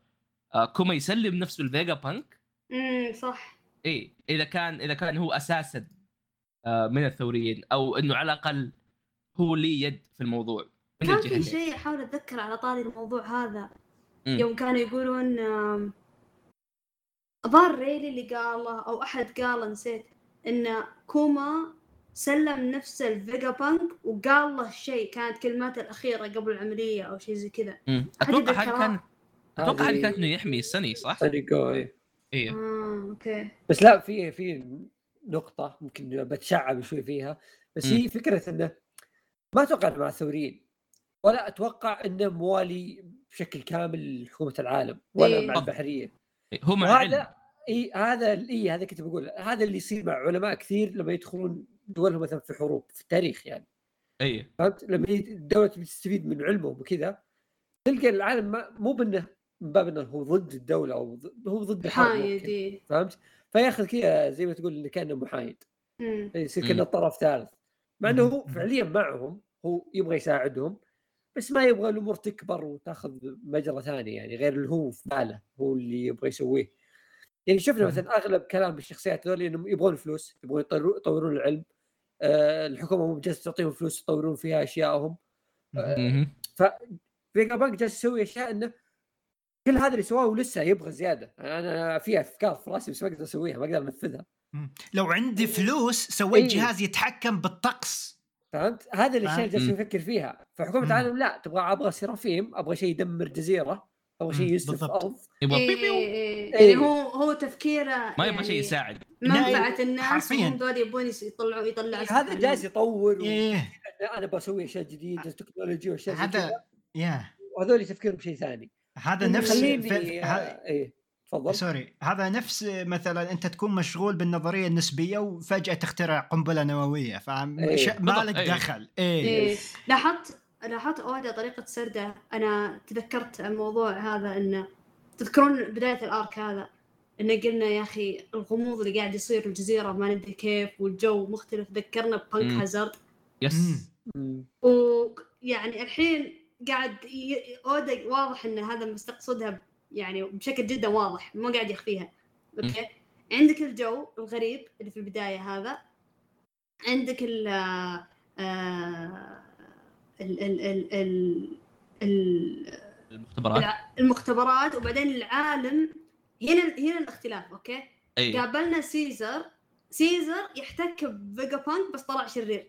آه كوما يسلم نفسه لفيجا بانك إمم صح إيه إذا كان إذا كان هو أساسا آه من الثوريين أو إنه على الأقل هو لي يد في الموضوع من كان في شيء أحاول أتذكر على طاري الموضوع هذا مم. يوم كانوا يقولون الظاهر ريلي اللي قاله أو أحد قاله نسيت إن كوما سلم نفسه لفيجا بانك وقال له شيء كانت كلماته الأخيرة قبل العملية أو شيء زي كذا أتوقع هذه؟ كانت أتوقع هذه كانت إنه يحمي الساني صح؟ طريقة إيه. إيه آه okay بس لا في في نقطة ممكن بتشعب شوي فيها بس مم. هي فكرة إنه ما أتوقع إنه مع الثوريين ولا أتوقع إنه موالي بشكل كامل لحكومة العالم ولا إيه. مع البحرية إيه، هو مع وهذا إي هذا إي هذا كنت بقول هذا اللي يصير مع علماء كثير لما يدخلون دولهم مثلا في حروب في التاريخ يعني إيه فهمت لما تبي تستفيد من علمهم وكذا تلقى العالم ما مو بإنه من باب إنه هو ضد الدولة أو هو ضد الحرب حايد. إيه. فهمت؟ فياخذ كذا زي ما تقول إنه كأنه محايد. يصير. كأنه طرف ثالث مع إنه هو. فعليا معهم هو يبغى يساعدهم بس ما يبغى الأمور تكبر وتأخذ مجرى ثاني يعني غير اللي هو في باله هو اللي يبغى يسويه يعني شفنا مم. مثلا أغلب كلام الشخصيات هذول إنهم يبغون فلوس يبغون يطورون العلم آه الحكومة مو جالسه تعطيهم فلوس يطورون فيها اشيائهم آه مهم. فيجا بانك جالس يسوي أشياء إنه كل هذا اللي سواه ولسه يبغى زيادة أنا في أفكار في راسي بس ما أقدر أسويها ما أقدر أنفذها. لو عندي فلوس سويت إيه. جهاز يتحكم بالطقس فهمت؟ هذا الاشياء اللي جالس مم. يفكر فيها، فحكومة مم. العالم لا تبغى أبغى سرافيم، أبغى شيء يدمر جزيرة، أبغى شيء. يسلف بالضبط. أرض، يبغى إيه بيو إيه إيه. يعني هو هو تفكيره ما يبغى شيء يعني يساعد منفعة الناس حرفياً. وهم ذول يبون يطلعوا يطلعوا إيه، هذا جالس يطور إيه أنا بسوي أشياء جديدة تكنولوجيا وأشياء هذا يا وهذول تفكيرهم شيء ثاني هذا نفس خليني في- ه- إيه تفضل. سوري. هذا نفس مثلا أنت تكون مشغول بالنظرية النسبية وفجأة تخترع قنبلة نووية فاهم إيه. ش- ما لك بالضبط، إيه. دخل. إيه. لاحظت لاحظت اودا طريقة سرده. أنا تذكرت الموضوع هذا انه تذكرون بداية الآرك هذا؟ انه قلنا يا أخي الغموض اللي قاعد يصير في الجزيرة ما ندري كيف والجو مختلف. ذكرنا ببانك مم. هازارد yes. ويعني الحين قاعد ي... اودا واضح إن هذا مستقصدها يعني بشكل جدا واضح مو قاعد يخفيها. okay؟ عندك الجو الغريب اللي في البداية هذا. عندك ال آه، ال ال ال ال ال المختبرات. المختبرات وبعدين العالم هنا هنا الاختلاف okay؟ أي. قابلنا سيزر. سيزر يحتك بفيجا بانك بس طلع شرير.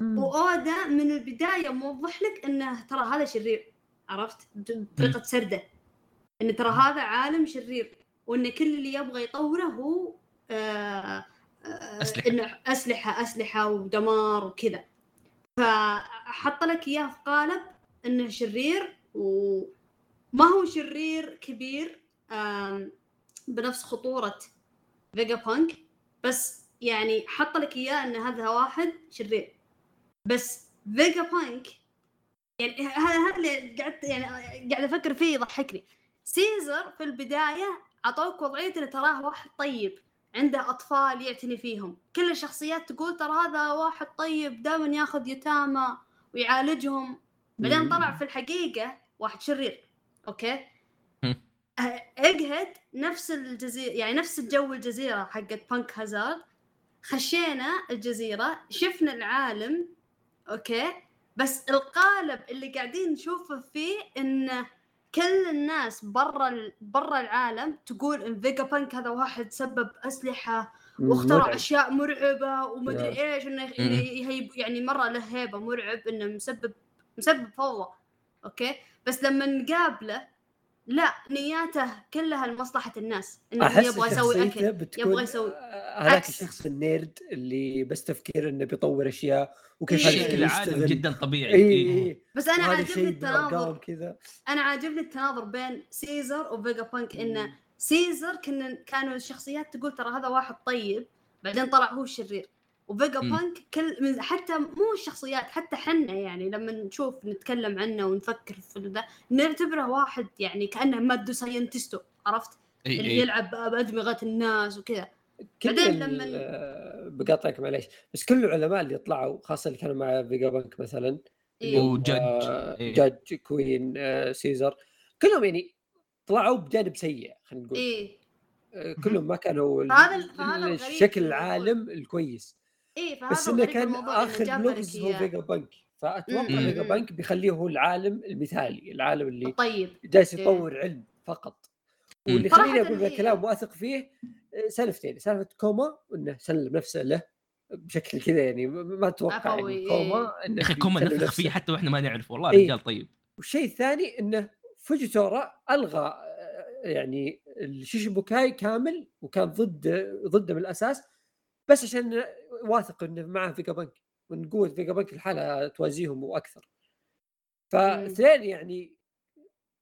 وأودا من البداية موضح لك إنه ترى هذا شرير عرفت؟ بطريقه سرده. إن ترى هذا عالم شرير وإن كل اللي يبغى يطوره هو آه آه أسلحة. إنه أسلحة أسلحة ودمار وكذا. فحط لك إياه في قالب إنه شرير وما هو شرير كبير بنفس خطورة فيجا بانك بس يعني حط لك إياه إن هذا واحد شرير. بس فيجا بانك يعني هذا هذا اللي قعدت يعني قاعد أفكر فيه يضحكني. سيزر في البداية أعطوك وضعية إنه تراه واحد طيب عنده أطفال يعتني فيهم. كل الشخصيات تقول ترى هذا واحد طيب دائما ياخذ يتامى ويعالجهم. بعدين. طلع في الحقيقة واحد شرير. أوكي؟ اجهد نفس الجزيره يعني نفس الجو الجزيرة حقت بانك هازارد خشينا الجزيرة شفنا العالم أوكي بس القالب اللي قاعدين نشوفه فيه انه كل الناس برا برا العالم تقول إن فيجا بانك هذا واحد سبب أسلحة واخترع مرعب. أشياء مرعبة ومدري. إيش إنه يعني مرة له هيبة مرعب إنه مسبب مسبب فوضى أوكي بس لما نقابله لا نياته كلها لمصلحة الناس إنه يبغى يسوي أكل بتكون يبغى يسوي هذاك عكس. الشخص ال nerd اللي بس تفكير إنه بيطور أشياء وكيف إيه. هذا شكل الشيء العالم يشتغل. جدا طبيعي اي إيه. اي بس أنا عاجبني التناظر أنا عاجبني التناظر بين سيزر وفيجا بانك انه سيزر كنا كانوا الشخصيات تقول ترى هذا واحد طيب بعدين طلع هو الشرير وفيجا. بانك كل من حتى مو الشخصيات حتى حنا يعني لما نشوف نتكلم عنه ونفكر في ذا نعتبره واحد يعني كأنه mad scientist عرفت إيه. اللي إيه. يلعب بادمغه الناس وكذا بعدين لما- آه، بقاطعك معليش بس كل العلماء اللي طلعوا خاصة اللي كانوا مع فيجا بانك مثلا إيه. آه، إيه. جدج كوين آه، سيزر كلهم يعني طلعوا بجانب سيء خلينا نقول آه، كلهم ما كانوا في الشكل. العالم الكويس إيه فهذا بس إنه كان آخر لغز هو. فيجا بانك فأتوقع مم. فيجا بانك بيخليه هو العالم المثالي العالم اللي طيب جالس إيه. يطور علم فقط. واللي خليني أقول الكلام واثق فيه آه، سالفتين سالفة كوما إنه سلم نفسه له بشكل كذا يعني ما- ما أتوقع يعني إيه. كوما يا إنه أخي كوما نفخ. فيه حتى وإحنا ما نعرف والله إيه. رجال طيب والشيء الثاني إنه فوجيتورا ألغى آه، يعني الشيشيبوكاي كامل وكان ضد ضده من الاساس بس عشان واثق إنه معه فيجا بانك وان قوه فيجا بانك الحالة توازيهم وأكثر فاثنين يعني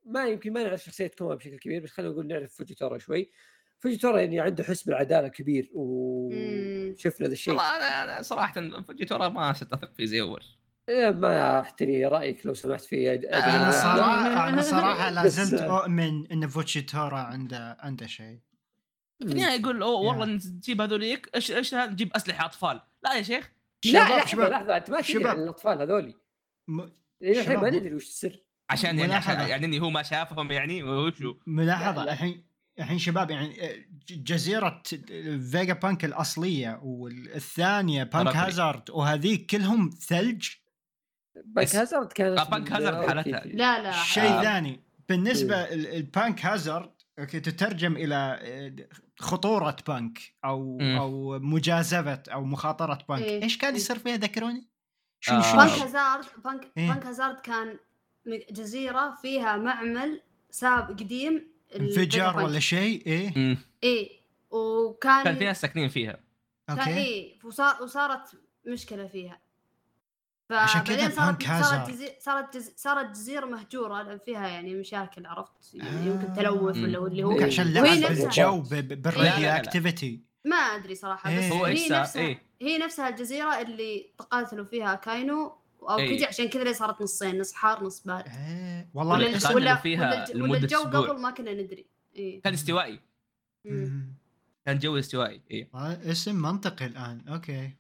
ما يمكن ما نعرف شخصية كوما بشكل كبير بس خلينا نقول نعرف فوجيتورا شوي. فوجيتورا يعني عنده حس بالعدالة كبير مم. وشفنا ذا الشيء. والله أنا أنا صراحة فوجيتورا ما صرت أثق فيه زي أول. إيه، ما أحتري رأيك لو سمحت في أد- أنا آه. صراحة أنا صراحة لا بس- زلت أؤمن إن فوجيتورا عنده عنده شيء. في النهاية يقول أوه. والله نجيب هذوليك إيش إيش هذا؟ نجيب أسلحة أطفال لا يا شيخ لا شباب لحظه شباب لحظة أنت ما تدري. عن الأطفال هذولي م- إلى الحين ما شباب. ندري وش السر عشان يعني عشان ملاحظة. يعني إني هو ما شافهم يعني وشو ملاحظة لا، لا. الحين الحين شباب يعني آه، جزيرة فيجا بانك الأصلية والثانية بانك. هازارد وهذيك كلهم ثلج بانك هازارد كانت آه، بانك هازارد أوكي. حالتها. لا لا شيء آه. ثاني بالنسبة ال- البانك هازارد أوكي تترجم إلى آه، خطورة بانك أو مم. أو مجازفة أو مخاطرة بانك إيه. إيش كان إيه. يصير فيها ذكروني شو آه. شو بانك شو- هازارد بانك إيه؟ بانك هازارد كان جزيرة فيها معمل سابق قديم الفيجا ولا. شيء إيه. إيه وكان كان في ناس ساكنين فيها كان أوكي إيه وصار وصارت مشكلة فيها عشان كذا صارت صارت hazard. جزي... صارت جز... صارت جزيرة مهجورة لأن فيها يعني مشاكل عرفت آه. يمكن تلوث ولا اللي هو إيه. عشان لعب بالجو لا، بال radio. activity ما أدري صراحة بس إيه. هو هي؟ نفسها إيه هي نفسها الجزيرة اللي تقاتلوا فيها أكاينو أو إيه. كذا عشان كذا ليه صارت نصين نص حار نص بارد إيه، ولا والله قاتلوا ولا فيها ولا. ولا الجو أسبوع. قبل ما كنا ندري إيه. كان استوائي. كان جو استوائي إيه آه، اسم منطقي الآن أوكي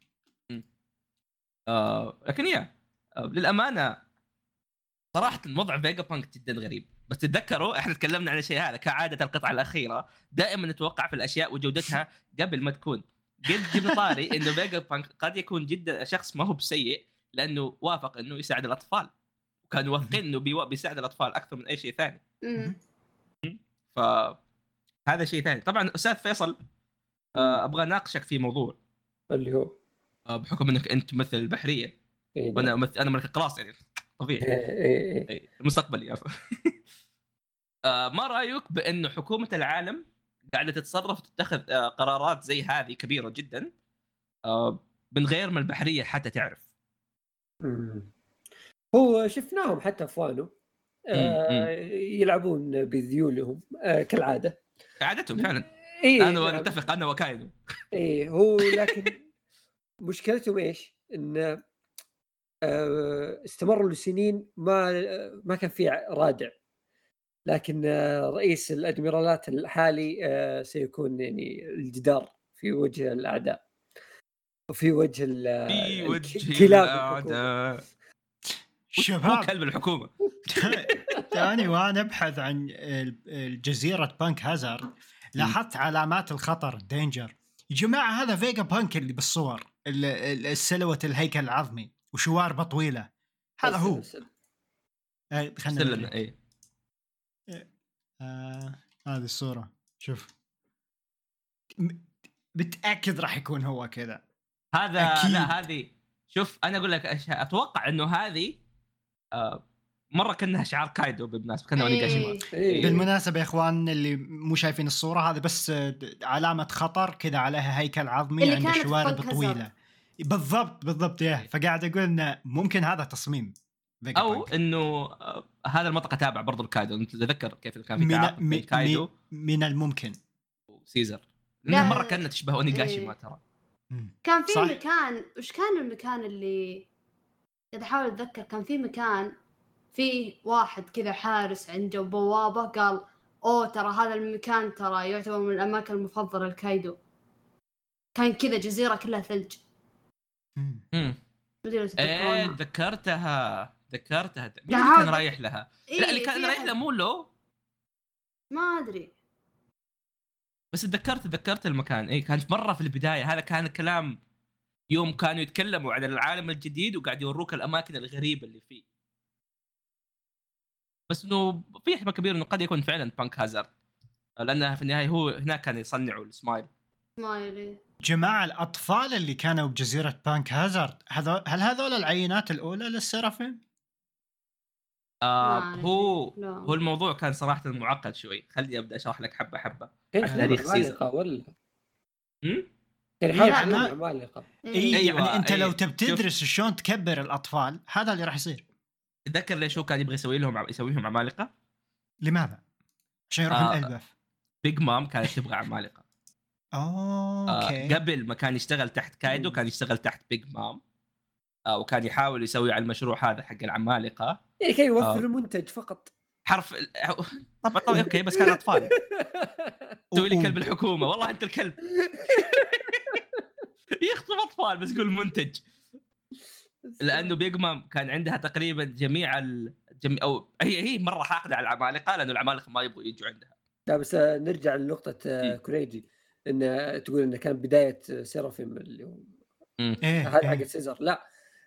آه لكن يا آه للأمانة صراحة وضع فيجا بانك جدا غريب. بس تتذكروا إحنا تكلمنا عن الشيء هذا كعادة القطعة الأخيرة. دائما نتوقع في الأشياء وجودتها قبل ما تكون. قد جبنا طاري إنه فيجا بانك قد يكون جدا شخص ما هو بسيء لأنه وافق إنه يساعد الأطفال. وكانوا واثقين إنه بيساعد الأطفال أكثر من أي شيء ثاني. ف هذا شيء ثاني. طبعا أستاذ فيصل آه أبغى أناقشك في موضوع. اللي هو؟ بحكم إنك أنت تمثل البحرية. إيه، وأنا أمثل أنا ملك القراص يعني. طبيعي. إيه، إيه، إيه. اي المستقبلي عفوا. آه، ما رأيك بانه حكومة العالم قاعدة تتصرف وتتخذ آه، قرارات زي هذه كبيرة جدا؟ آه، من غير ما البحرية حتى تعرف. مم. هو شفناهم حتى في وانو آه. يلعبون بذيولهم آه كالعادة. عادتهم فعلا. اي أنا نعم. نتفق أنا وكايدو إيه هو لكن مشكلتهم إيش؟ إن آه، استمروا لسنين ما ما كان في رادع. لكن آه، رئيس الأدميرالات الحالي آه، سيكون يعني الجدار في وجه الأعداء. وفي وجه ال- في وجه. الأعداء. شباب. كلب الحكومة؟ تاني وأنا أبحث عن الجزيره بانك هازارد. لاحظت علامات الخطر danger يا جماعة هذا فيجا بانك اللي بالصور. ال- ال- ال silhouette الهيكل العظمي وشواربه طويله هذا هو. آه، خلنا سلنا نوريك. اي آه هذه الصورة. شوف. متأكد راح يكون هو كذا. هذا أكيد. لا هذه شوف أنا أقول لك أشياء أتوقع إنه هذه آه مرة كأنها شعار كايدو بالمناسبة كانه ونيجاشيما إيه. إيه. بالمناسبة يا إخوان اللي مو شايفين الصورة هذه بس آه، علامة خطر كذا عليها هيكل عظمي اللي عند كانت في شوارب طويله بالضبط بالضبط يا فقاعد أقول إنه ممكن هذا تصميم أو بانك. إنه آه هذا المنطقة تابع برضو الكايدو أنت تتذكر كيف كان في من, من, بين كايدو من الممكن وسيزر لا. لأنها مرة كانت تشبه اونيجاشيما إيه. ترى مم. كان في صح. مكان وش كان المكان اللي قاعد أحاول أتذكر كان في مكان في واحد كذا حارس عنده بوابة قال أوه ترى هذا المكان ترى يعتبر من الأماكن المفضلة لكايدو كان كذا جزيرة كلها ثلج. امم إيه تتذكرونها تذكرتها تذكرتها مين اللي. كان رايح لها؟ إيه، لا اللي كان رايح لها مو لو. ما أدري. بس تذكرت تذكرت المكان. اي كانت مرة في البداية. هذا كان كلام يوم كانوا يتكلموا عن العالم الجديد وقاعد يوروك الأماكن الغريبة اللي فيه. بس إنه في احتمال كبير إنه قد يكون فعلا بانك هازارد لانها في النهاية هو هناك كان يصنعوا السمايل. سمايلي جماعة الأطفال اللي كانوا بجزيرة بانك هازارد هل هذول العينات الأولى للسرافين؟ آه هو. لا. هو الموضوع كان صراحة معقد شوي خليني أبدأ أشرح لك حبة حبة كان عشان يحاول تاريخ سيزر. ولا يعني إيه. أيوة، يعني أنت لو أي. تبي تدرس شلون تكبر الأطفال هذا اللي راح يصير تذكر ليش هو كان يبغى يسوي لهم يسويهم عمالقة؟ لماذا؟ عشان يروحون آه. البف بيج مام كانت تبغى عمالقة آه أوكي. قبل ما كان يشتغل تحت كايدو كان يشتغل تحت بيج مام آه وكان يحاول يسوي على المشروع هذا حق العمالقة. يعني كان يوفر آه. المنتج فقط. حرف ال- طبعا طبعا okay بس كان أطفال. تسوي لي. كلب الحكومة. والله أنت الكلب. يخطب أطفال بس يقول منتج. لأنه بيج مام كان عندها تقريبا جميع الجميع أو هي هي مرة حاقدة على العمالقة لأنه العمالقة ما يبغوا يجوا عندها. لا بس آه، نرجع لنقطة آه، إيه. كوريجي إن آه، تقول انه كان بداية آه، سيرافيم اللي هو إيه هذا حق إيه. سيزر. لا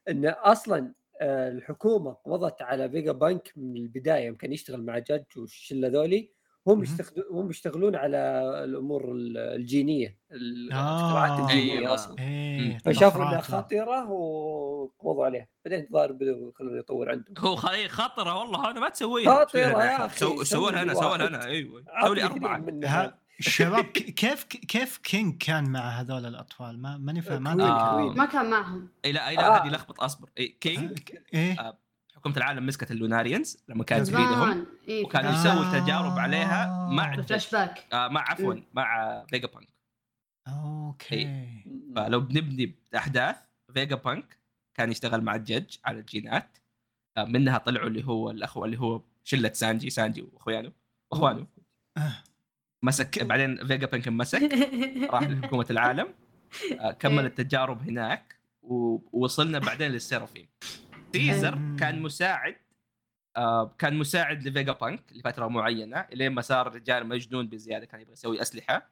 إن أصلا آه، الحكومة قبضت على فيجا بانك من البداية يوم كان يشتغل مع جاج والشلة ذولي هم. يستخدمون هم يشتغلون على الأمور ال- الجينية الاختراعات آه. الجينية أيوة. أصلا. إيه فشافوا إنها. خطيرة وقبضوا عليها. بعدين الظاهر بدوا يخلونه يطور عندهم. هو خي خطرة والله أنا ما تسويها. خطرة يا أخي، سو- سووا لها أنا سووا لها واحد. أنا أيوه. سوي لي أربعة. الشباب كيف كيف كينج كان مع هذول الأطفال ما ماني فاهم. آه. ما كان معهم اي لا اي لا آه. هذه لخبط أصبر إيه كينج إيه آه، حكومة العالم مسكت اللوناريانز لما كانت. تفيدهم زمان اي وكانوا آه. يسووا تجارب عليها مع الجج. فلاش باك آه مع عفوا. مع فيجا بانك okay فلو بنبني أحداث فيجا بانك كان يشتغل مع الجج على الجينات آه منها طلعوا اللي هو الأخوة اللي هو شلة سانجي سانجي وأخوانه واخوانه آه. مسك بعدين فيجا بانك مسك راح لحكومة العالم. آه كمل التجارب هناك ووصلنا بعدين للسيرافيم سيزر مم. كان مساعد آه كان مساعد لفيجا بانك لفترة معينة إلين ما صار رجال مجنون بزيادة كان يبغى يسوي أسلحة.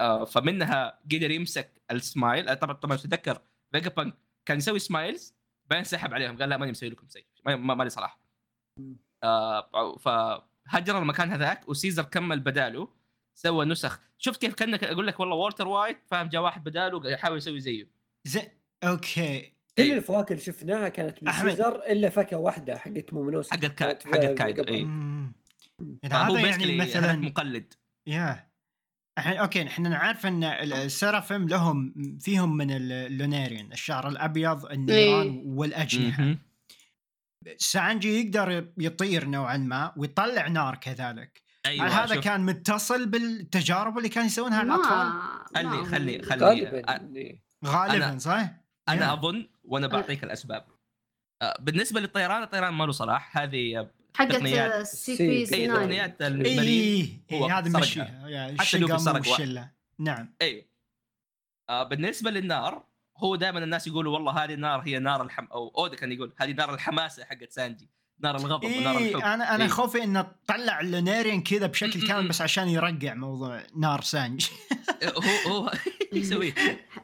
آه فمنها قدر يمسك السمايل. طبعا طبعا تتذكر فيجا بانك كان يسوي smiles بعدين سحب عليهم. قال لا ماني مسوي لكم شيء ما- مالي صلاح. فهجر المكان هذاك وسيزر كمل بداله. سوى نسخ. شفت كيف كأنك أقول لك والله والتر وايت فاهم جاء واحد بداله يحاول يسوي زيه. زي okay. كل إيه. الفواكه اللي شفناها كانت من أحمد. سيزر إلا فاكهة واحدة حقت مومونوس حقت كا- حقت كايدو، إيه. فهو هذا يعني مثلا مقلد. يا. الحين okay إحنا نعرف إن ال- السرافم لهم فيهم من ال- اللونيريان الشعر الأبيض النيران والأجنحة. مهم. سانجي يقدر يطير نوعا ما ويطلع نار كذلك. أيوه هذا شوف، كان متصل بالتجارب اللي كان يسوونها الأطفال؟ خلي خلي خلي غالبا إيه. غالبا أنا- صح؟ أنا. أظن وأنا بعطيك الأسباب. بالنسبة للطيران الطيران ما له صلاح. هذه حقت سي- بي سي 9 تقنيات اي المريض. اي هو هذا. مشيها لوفي الشقم سرق واحد. نعم. أيوه آه بالنسبة للنار هو دائما الناس يقولوا والله هذه النار هي نار الحم أو اودا كان يقول هذه نار الحماسة حقت سانجي. نار الغضب ونار اي الحب أنا أنا إيه. خوفي إنه طلع اللوناريان كذا بشكل كامل بس عشان يرقع موضوع نار سانج هو هو يسوي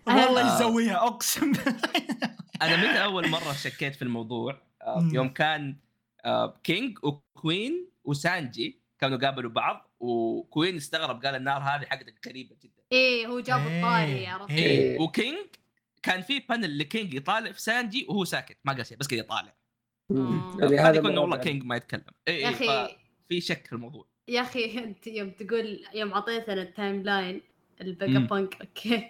والله. يسويها أقسم بالله أنا متى أول مرة شكيت في الموضوع آه. يوم كان آه كينج وكوين وسانجي كانوا قابلوا بعض وكوين استغرب قال النار هذه حقتك غريبة جدا إيه هو جاب إيه. الطاري عرفت إيه. إيه. وكينج كان في panel لكينج يطالع في سانجي وهو ساكت ما قال شيء بس كذا يطالع آه. اللي هذا هذا يكون والله كينج ما يتكلم. إي يا إيه أخي في شك في الموضوع. يا أخي أنت يوم تقول يوم اعطيتنا ال timeline الفيجا. بانك okay.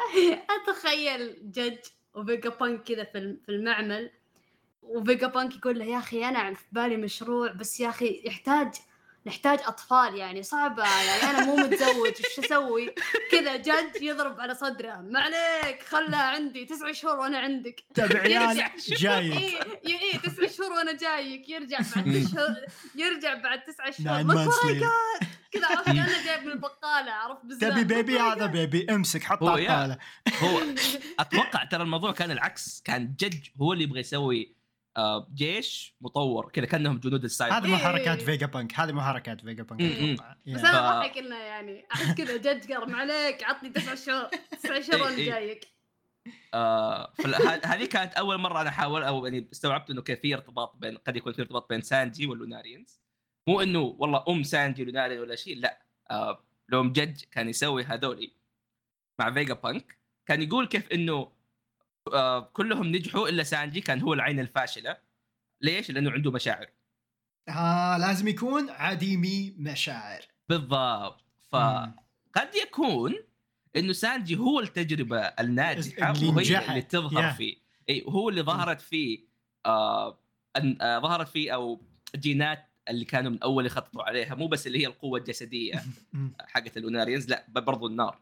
أتخيل جج وفيجا بانك كذا في المعمل وفيجا بانك يقول له يا أخي أنا في بالي مشروع بس يا أخي يحتاج نحتاج أطفال يعني صعبة يعني أنا مو متزوج إيش أسوي؟ كذا جج يضرب على صدره ما عليك خلها عندي تسع شهور وأنا عندك تبع عيال يرجع. جايك إيه إيه تسع شهور وأنا جايك يرجع بعد. شهور يرجع بعد تسع شهور later. got. كذا عرفت كانه جايب من البقالة عرفت بالزلمه تبي بيبي هذا بيبي امسك حط هو على هو أتوقع ترى الموضوع كان العكس كان جج هو اللي يبغى يسوي جيش مطور كذا كأنهم جنود السايبر هذه مو إيه. حركات فيجا بانك هذه مو حركات فيجا بانك. بس. أنا ف- ضحك إنه يعني أحس كذا جد ما عليك عطني تسع شهور تسع شهور إيه، وأنا إيه. جايك آه هذه كانت أول مرة أنا احاول أو يعني استوعبت إنه كيف في ارتباط بين قد يكون في ارتباط بين سانجي واللوناريانز مو إنه والله أم سانجي لوناريان ولا شيء لا آه لو جج كان يسوي هذولي مع فيجا بانك كان يقول كيف إنه آه كلهم نجحوا إلا سانجي كان هو العين الفاشلة ليش؟ لأنه عنده مشاعر آه لازم يكون عديمي مشاعر بالضبط. فقد يكون إنه سانجي هو التجربة الناجحة اللي وهي نجحت. اللي تظهر يا. فيه إي هو اللي ظهرت فيه آه آه ظهرت فيه أو جينات اللي كانوا من أول يخططوا عليها مو بس اللي هي القوة الجسدية. حقت الأوناريانز لا برضو النار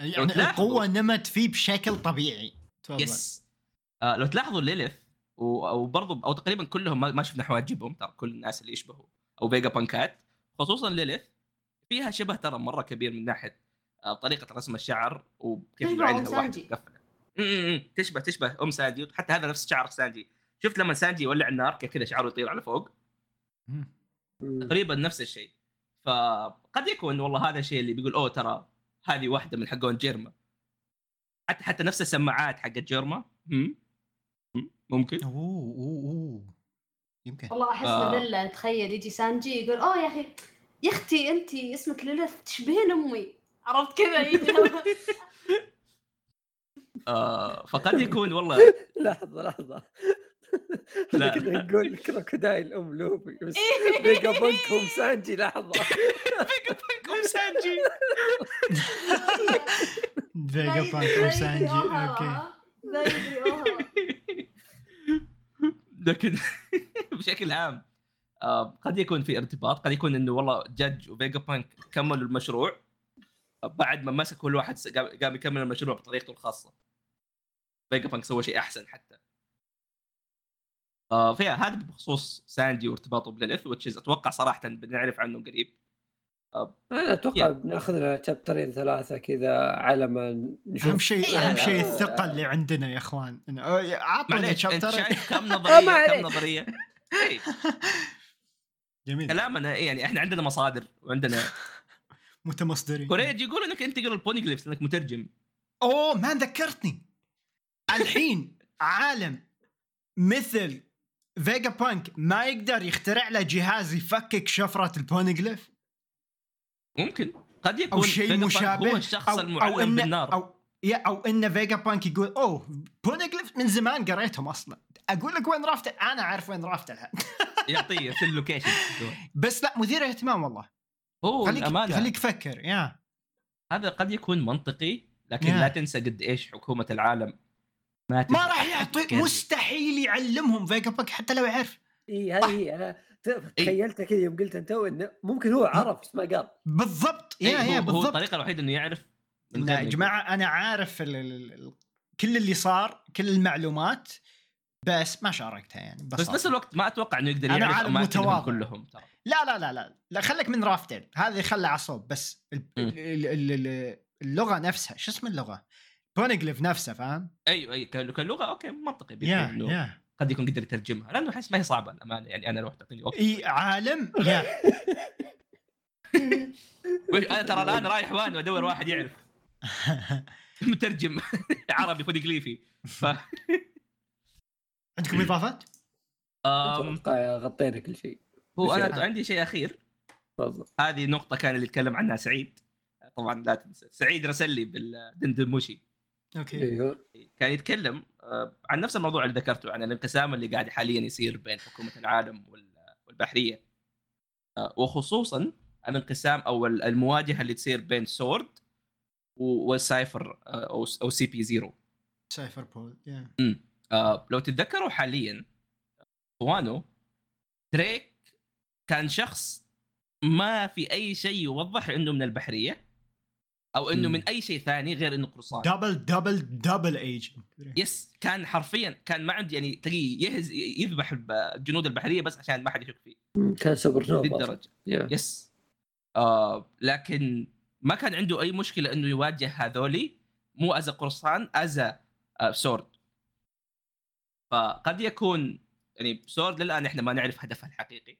يعني القوة نمت فيه بشكل طبيعي تفضل. yes. آه لو تلاحظوا ليليث و- أو تقريبا كلهم ما ما شفنا حواجبهم ترى كل الناس اللي يشبهوا أو فيجا بانكات. خصوصا ليليث فيها شبه ترى مرة كبير من ناحية آه طريقة رسم الشعر وكيف عينها. مقفله م. تشبه تشبه أم سانجي حتى هذا نفس شعر سانجي. شفت لما سانجي يولع النار كيف كذا شعره يطير على فوق. تقريبا نفس الشيء. فقد يكون والله هذا الشيء اللي بيقول أوه ترى هذه واحدة من حقون جيرما. حتى حتى نفس السماعات حقت جيرما؟ ممكن؟ أوه أوه أوه. يمكن. والله أحس آه. مذله تخيل يجي سانجي يقول أوه يا أخي يا أختي أنت اسمك ليلث تشبهين أمي؟ عرفت كذا يجي. آه فقد يكون والله. لحظة لحظة. لا. كنا نقول كروكودايل أم لوبي بس فيجا بانك ام سانجي لحظة. ام سانجي. فيجا بانك okay لا يدري اوه لكن بشكل عام آه قد يكون في ارتباط قد يكون إنه والله جاج وفيجا بانك كملوا المشروع آه، بعد ما مسك كل واحد قام قام يكمل المشروع بطريقته الخاصة. فيجا بانك سوى شيء أحسن حتى. آه فيها هذا بخصوص سانجي وارتباطه بليليث وتشيز أتوقع صراحة بنعرف عنه قريب. أنا أتوقع بنأخذ لنا شابترين ثلاثة كذا على ما نشوف. أهم شيء إيه، أهم شيء. الثقة اللي عندنا يا إخوان. أو- عطنا شايف كم ما نظريه. كم نظرية؟ إيه. جميل. كلامنا يعني إحنا عندنا مصادر وعندنا متمصدرين. كوريج يقول إنك أنت تقرا ال poneglyphs إنك مترجم. oh man ذكرتني. الحين عالم مثل فيجا بانك ما يقدر يخترع له جهاز يفكك شفرة البونيجليف ممكن. قد يكون أو شيء مشابه. هو الشخص أو- المعلم إن بالنار. أو يا أو إن فيجا بانك يقول أوه بونيجليف من زمان قريتهم أصلا. أقول لك وين رافته؟ أنا عارف وين رافته الحين يعطيه في اللوكيشن. بس لا مثير اهتمام والله. هو خليك الأمانة. خليك فكر يا. هذا قد يكون منطقي لكن يا. لا تنسى قد إيش حكومة العالم ما ما راح يقرب. مستحيل يعلمهم فيجا بانك حتى لو يعرف إي هذه هي أنا تخيلت كذا يوم قلت أنت إنه ممكن هو عرف بس ما قال بالضبط إيه، يا هو, يا هو بالضبط الطريقة الوحيدة إنه يعرف لا يا ما جماعة أنا عارف ال ال ال كل اللي صار كل المعلومات بس ما شاركتها يعني. بس ببساطة. نفس الوقت ما أتوقع إنه يقدر أنا يعرف عالم أماكنهم متواضع. كلهم ترى لا لا لا لا لا خليك من رافتل هذا اللي خلى عصوب بس ال- مم. ال- ال- ال- اللغة نفسها شو اسم اللغة؟ بونجليف نفسه فاهم؟ أيوه اي كل- كلغة أوكي منطقي إنه يا. قد يكون قدر يترجمها لأنه أحس ما هي صعبة الأمانة. يعني أنا لو تعطيني وقت. إي عالم. يا. وش- أنا ترى الآن رايح وين وأدور واحد يعرف. مترجم. عربي فونيغليفي ف عندكم إضافات؟ أتوقع غطينا كل شيء. هو. أنا عندي شيء أخير. تفضل. هذه نقطة كان اللي يتكلم عنها سعيد. طبعا لا تنسى. سعيد رسل لي بال den den mushi okay. أيوه كان يتكلم آه، عن نفس الموضوع اللي ذكرته عن الانقسام اللي قاعد حاليا يصير بين حكومة العالم وال- والبحرية. آه، وخصوصا الانقسام أو ال- المواجهة اللي تصير بين Sword وال Cipher آه، أو أو CP Zero. Cipher Pol آه، لو تتذكروا حاليا اخوانه دريك كان شخص ما في أي شيء يوضح إنه من البحرية. أو إنه. من أي شيء ثاني غير إنه قرصان. دبل دبل دبل ايجنت يس كان حرفيا كان ما عندي يعني تلاقيه يهز يذبح الجنود البحرية بس عشان ما حد يشك فيه. كان سوبر نوفا. الدرجه yeah. yes آه لكن ما كان عنده أي مشكلة إنه يواجه هذولي مو از قرصان از آه Sword فقد يكون يعني Sword للآن إحنا ما نعرف هدفها الحقيقي.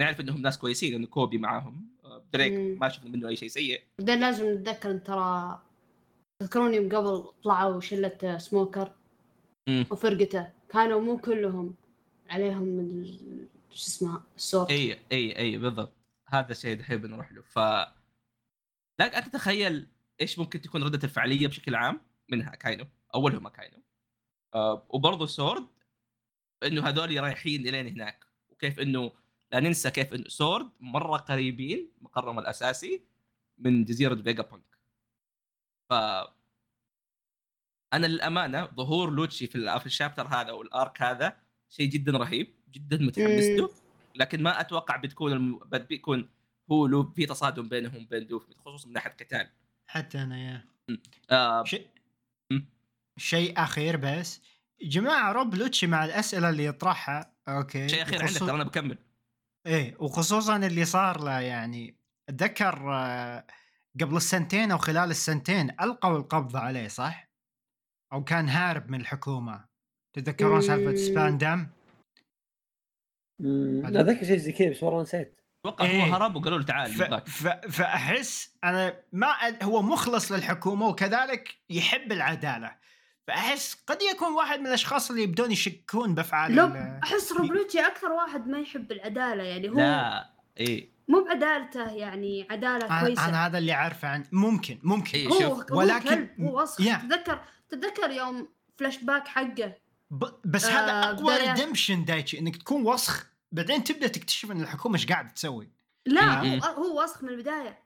نعرف إنهم ناس كويسين انه كوبي معاهم. دريك. ما شفنا منه أي شيء سيء. بعدين لازم نتذكر إن ترى تذكرون يوم قبل طلعوا شلة سموكر مم. وفرقته. كانوا مو كلهم عليهم ال- شو اسمها ال Sword اي اي اي بالضبط. هذا الشيء دحين بنروح له. ف لك أنت تتخيل إيش ممكن تكون ردة الفعل عليه بشكل عام منها كاينو. اولهم كاينو. آه وبرضه Sword إنه هذول رايحين إلين هناك. وكيف إنه لا ننسى كيف انه Sword مرة قريبين مقرهم الأساسي من جزيرة فيجا بانك ف أنا للأمانة ظهور لوتشي في ال- في ال chapter هذا وال arc هذا شيء جدا رهيب جدا متحمس. له لكن ما أتوقع بتكون الم... بيكون هو لو في تصادم بينهم وبين لوفي خصوصا من ناحية قتال. حتى أنا yeah. آه شيء. شيء أخير بس. جماعة روب لوتشي مع الأسئلة اللي يطرحها. okay. شيء أخير عندك وخصو- ترى أنا بكمل. إيه وخصوصا اللي صار له يعني اتذكر آه، قبل السنتين أو خلال السنتين ألقوا القبض عليه صح؟ أو كان هارب من الحكومة تتذكرون سالفة مم. سباندام؟ مم، هذا- اتذكر شيء زي كذا بس والله نسيت أتوقع هو إيه. هرب وقالوا له تعال ف... ف... فأحس أنا ما أد- هو مخلص للحكومة وكذلك يحب العدالة فأحس قد يكون واحد من الأشخاص اللي يبدون يشكون بأفعال لا أحس روبلوتشي أكثر واحد ما يحب العدالة يعني هو لا إيه مو بعدالته يعني عدالة أنا كويسة. أنا هذا اللي عارفه عن ممكن ممكن. إيه. هو شوف، هو ولكن- كلب هو وسخ. yeah. تتذكر تتذكر يوم فلاش باك حقه؟ ب... بس آه، هذا اقوى redemption دايتشي إنك تكون وسخ بعدين تبدأ تكتشف إن الحكومة إيش قاعدة تسوي. لا. هو هو وسخ من البداية.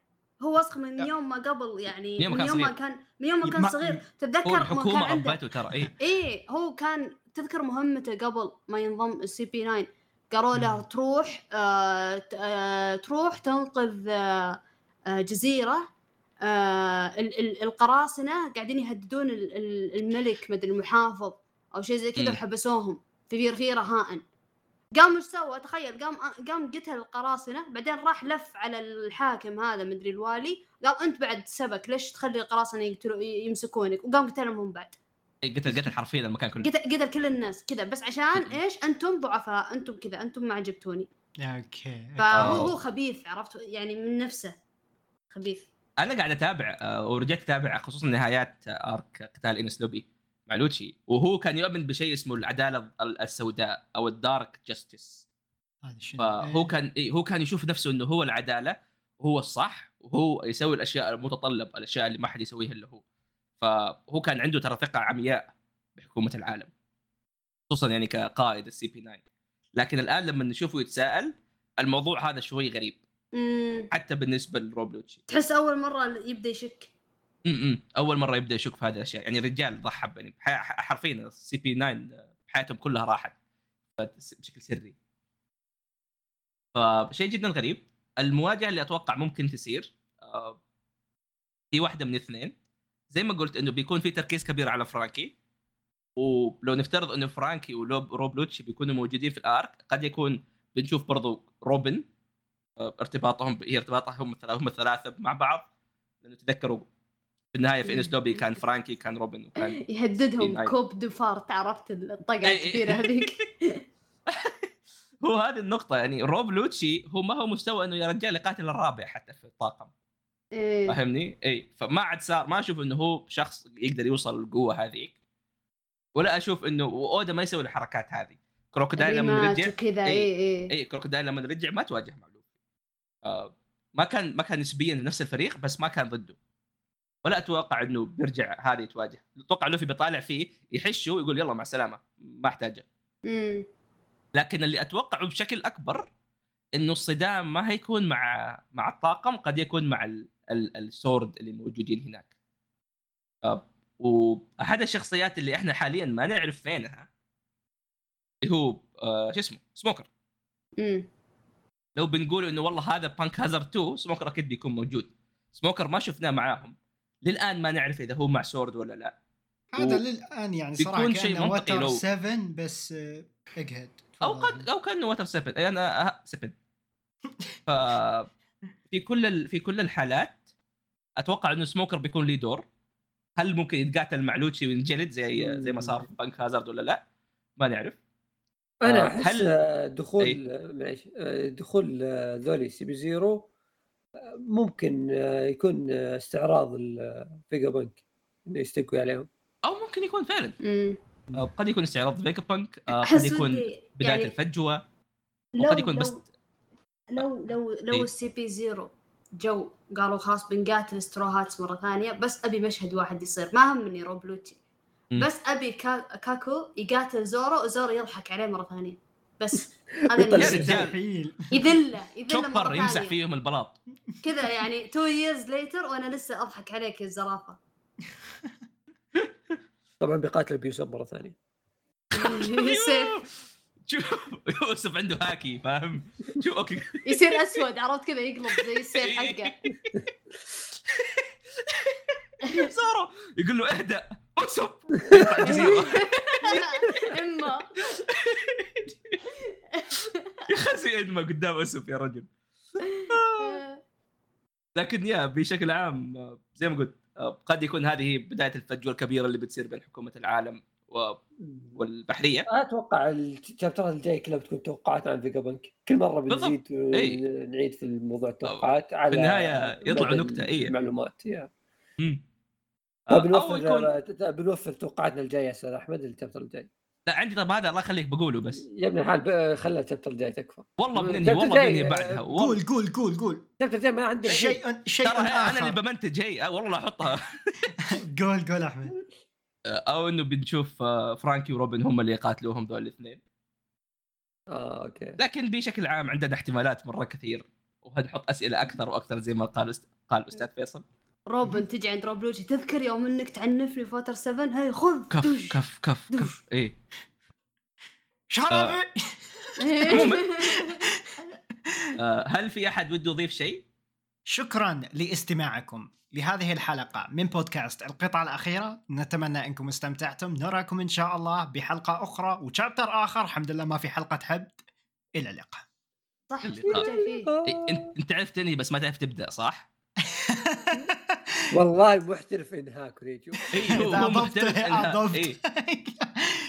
هو وسخ من. يوم ما قبل يعني من يوم من كان يوم ما. كان من يوم ما كان ما- صغير تتذكر الحكومة كان عنده ربته ترى إيه إيه هو كان تذكر مهمته قبل ما ينضم السي بي 9 قالوا له. تروح آه آه تروح تنقذ آه جزيرة آه ال- ال- القراصنة قاعدين يهددون ال- ال- الملك مدري المحافظ أو شيء زي كذا. وحبسوهم في في رهائن قام إيش سوى؟ تخيل قام قام قتل القراصنة بعدين راح لف على الحاكم هذا مدري الوالي. قال أنت بعد سبك ليش تخلي القراصنة يقتلوا يمسكونك؟ وقام قتلهم هم بعد. قتل قتل حرفيا المكان كله. قتل قتل كل الناس كذا. بس عشان إيش؟ أنتم ضعفاء أنتم كذا أنتم ما عجبتوني. okay فهو أوه. هو خبيث عرفت؟ يعني من نفسه خبيث. أنا قاعد أتابع آه، ورجعت أتابع خصوصا نهايات آه، arc قتال انيس لوبي. مع لوتشي وهو كان يؤمن بشيء اسمه العدالة ال- السوداء أو ال dark justice؟ فهو إيه. كان إيه، هو كان يشوف نفسه إنه هو العدالة وهو الصح وهو يسوي الأشياء المتطلب الأشياء اللي ما حد يسويها إلا هو فهو كان عنده ترى ثقة عمياء بحكومة العالم خصوصا يعني كقائد ال CP 9 لكن الآن لما نشوفه يتساءل الموضوع هذا شوي غريب مم. حتى بالنسبة لروبلوتشي تحس أول مرة يبدأ يشك امم أول مرة يبدأ يشك في هذه الأشياء. يعني الرجال ضحى يعني حرفيا ال CP 9 بحياتهم كلها راحت. بشكل سري. فشيء جدا غريب. المواجهة اللي أتوقع ممكن تصير آه، هي واحدة من اثنين. زي ما قلت إنه بيكون في تركيز كبير على فرانكي. ولو نفترض إنه فرانكي وروب لوتشي بيكونوا موجودين في ال arc قد يكون بنشوف برضو روبن آه، ارتباطهم هي ارتباطهم هم الثلاثة مع بعض. لأنه تذكروا في النهاية في انس لوبي كان فرانكي كان روبن وكان يهددهم إيه، كوب دفارت عرفت الطقة إيه، إيه. الكبيرة هذيك. هو هذه النقطة يعني روب لوتشي هو ما هو مستوى إنه يا رجال يقاتل الرابع حتى في الطاقم. إيه. فاهمني؟ اي فما عاد صار ما أشوف إنه هو شخص يقدر يوصل للقوة هذيك. ولا أشوف إنه وأودا ما يسوي الحركات هذه. كروكودايل لما رجع إيه. اي اي اي كروكودايل لما رجع ما تواجه مع لوفي آه ما كان ما كان نسبيا نفس الفريق بس ما كان ضده. ولا أتوقع إنه بيرجع هذا يتواجه أتوقع لوفي بيطالع فيه يحشه ويقول يلا مع السلامة ما أحتاجه. لكن اللي أتوقعه بشكل أكبر إنه الصدام ما هيكون مع مع الطاقم قد يكون مع ال... ال... ال Sword اللي موجودين هناك. آه، واحد الشخصيات اللي إحنا حاليا ما نعرف فينها اللي هو آه شو اسمه؟ سموكر. لو بنقول إنه والله هذا بانك هازارد 2 سموكر أكيد بيكون موجود. سموكر ما شفناه معاهم. للآن ما نعرف إذا هو مع Sword ولا لا. هذا و- للآن يعني بيكون صراحة شيء كأنه منطقي لو- 7 بس اجهد أو قد أو كأنه واتر سبن أي أنا أه- سبن ف في كل ال... في كل الحالات أتوقع إنه سموكر بيكون ليه دور. هل ممكن يتقاتل مع لوتشي وينجلد زي زي ما صار في بانك هازارد ولا لا؟ ما نعرف. أنا آه، أحس هل- دخول أي. معليش آه، دخول آه، ذولي CP Zero. ممكن آه، يكون آه، استعراض الفيجا بنك إنه يستقوي عليهم. أو ممكن يكون فعلا. قد يكون استعراض فيجا بانك آه، قد أحس يكون بداية يعني الفجوة لو وقد يكون بس لو لو لو, لو إيه. ال CP Zero جو قالوا خلاص بنقاتل Straw Hats مرة ثانية بس أبي مشهد واحد يصير ما همني روب لوتشي مم. بس أبي كا... كاكو يقاتل زورو وزورو يضحك عليه مرة ثانية. بس هذا يا. رجال. يذله يذله يمسح فيهم البلاط. كذا يعني two years later وأنا لسه أضحك عليك يا الزرافه طبعا بيقاتل بيوسف مرة ثانية. سيف شوف يوسف عنده هاكي فاهم؟ شوف okay. يصير أسود عرفت كذا؟ يقلب زي السيف حقه. زورو يقول له اهدأ. يطلع الجزيره إما. يخزي ادمه قدام أسف يا رجل. لكن يا بشكل عام زي ما قلت قد يكون هذه بداية الفجوة الكبيرة اللي بتصير بين حكومة العالم و- والبحرية. أتوقع الشابترات الجاي كلها بتكون توقعات عن فيجا بنك. كل مرة. بنزيد إي. ونعيد في الموضوع التوقعات على النهاية يطلعوا مدى نكتة، إي. المعلومات يا. بنوفر يكون بنوفر توقعاتنا الجاية يا أستاذ أحمد الشابتر الجاي. لا عندي طب هذا الله يخليك بقوله بس. يا ابن الحال ب- خلى الشابتر الجاي تكفى. والله بننهي والله بننهي آه، بعدها. والله. قول قول قول قول. الشابتر الجاي ما عندنا شيء شيء. ترى أنا اللي بمنتج هي آه، والله احطها قول قول أحمد. أو إنه بنشوف آه، فرانكي وروبن هم اللي يقاتلوهم ذول الاثنين. آه okay. لكن بشكل عام عندنا احتمالات مرة كثير. وهنحط أسئلة أكثر وأكثر زي ما قال. قال أستاذ فيصل. روبن تجي عند روب لوتشي تذكر يوم إنك تعنفني في ووتر 7 هاي خذ كف دوش. كف كف كف. إيه. شرفي آه، هل في أحد وده يضيف شيء؟ شكرا لاستماعكم لهذه الحلقة من بودكاست القطعة الأخيرة. نتمنى أنكم استمتعتم. نراكم إن شاء الله بحلقة أخرى وشابتر آخر. الحمد لله ما في حلقة حبد إلى اللقاء. صح. اللقاء. إيه، أنت تنهي بس ما تعرف تبدأ صح؟ والله محترف انهاك ريجو اي هو إذا هو أضفت- محترف. إيه.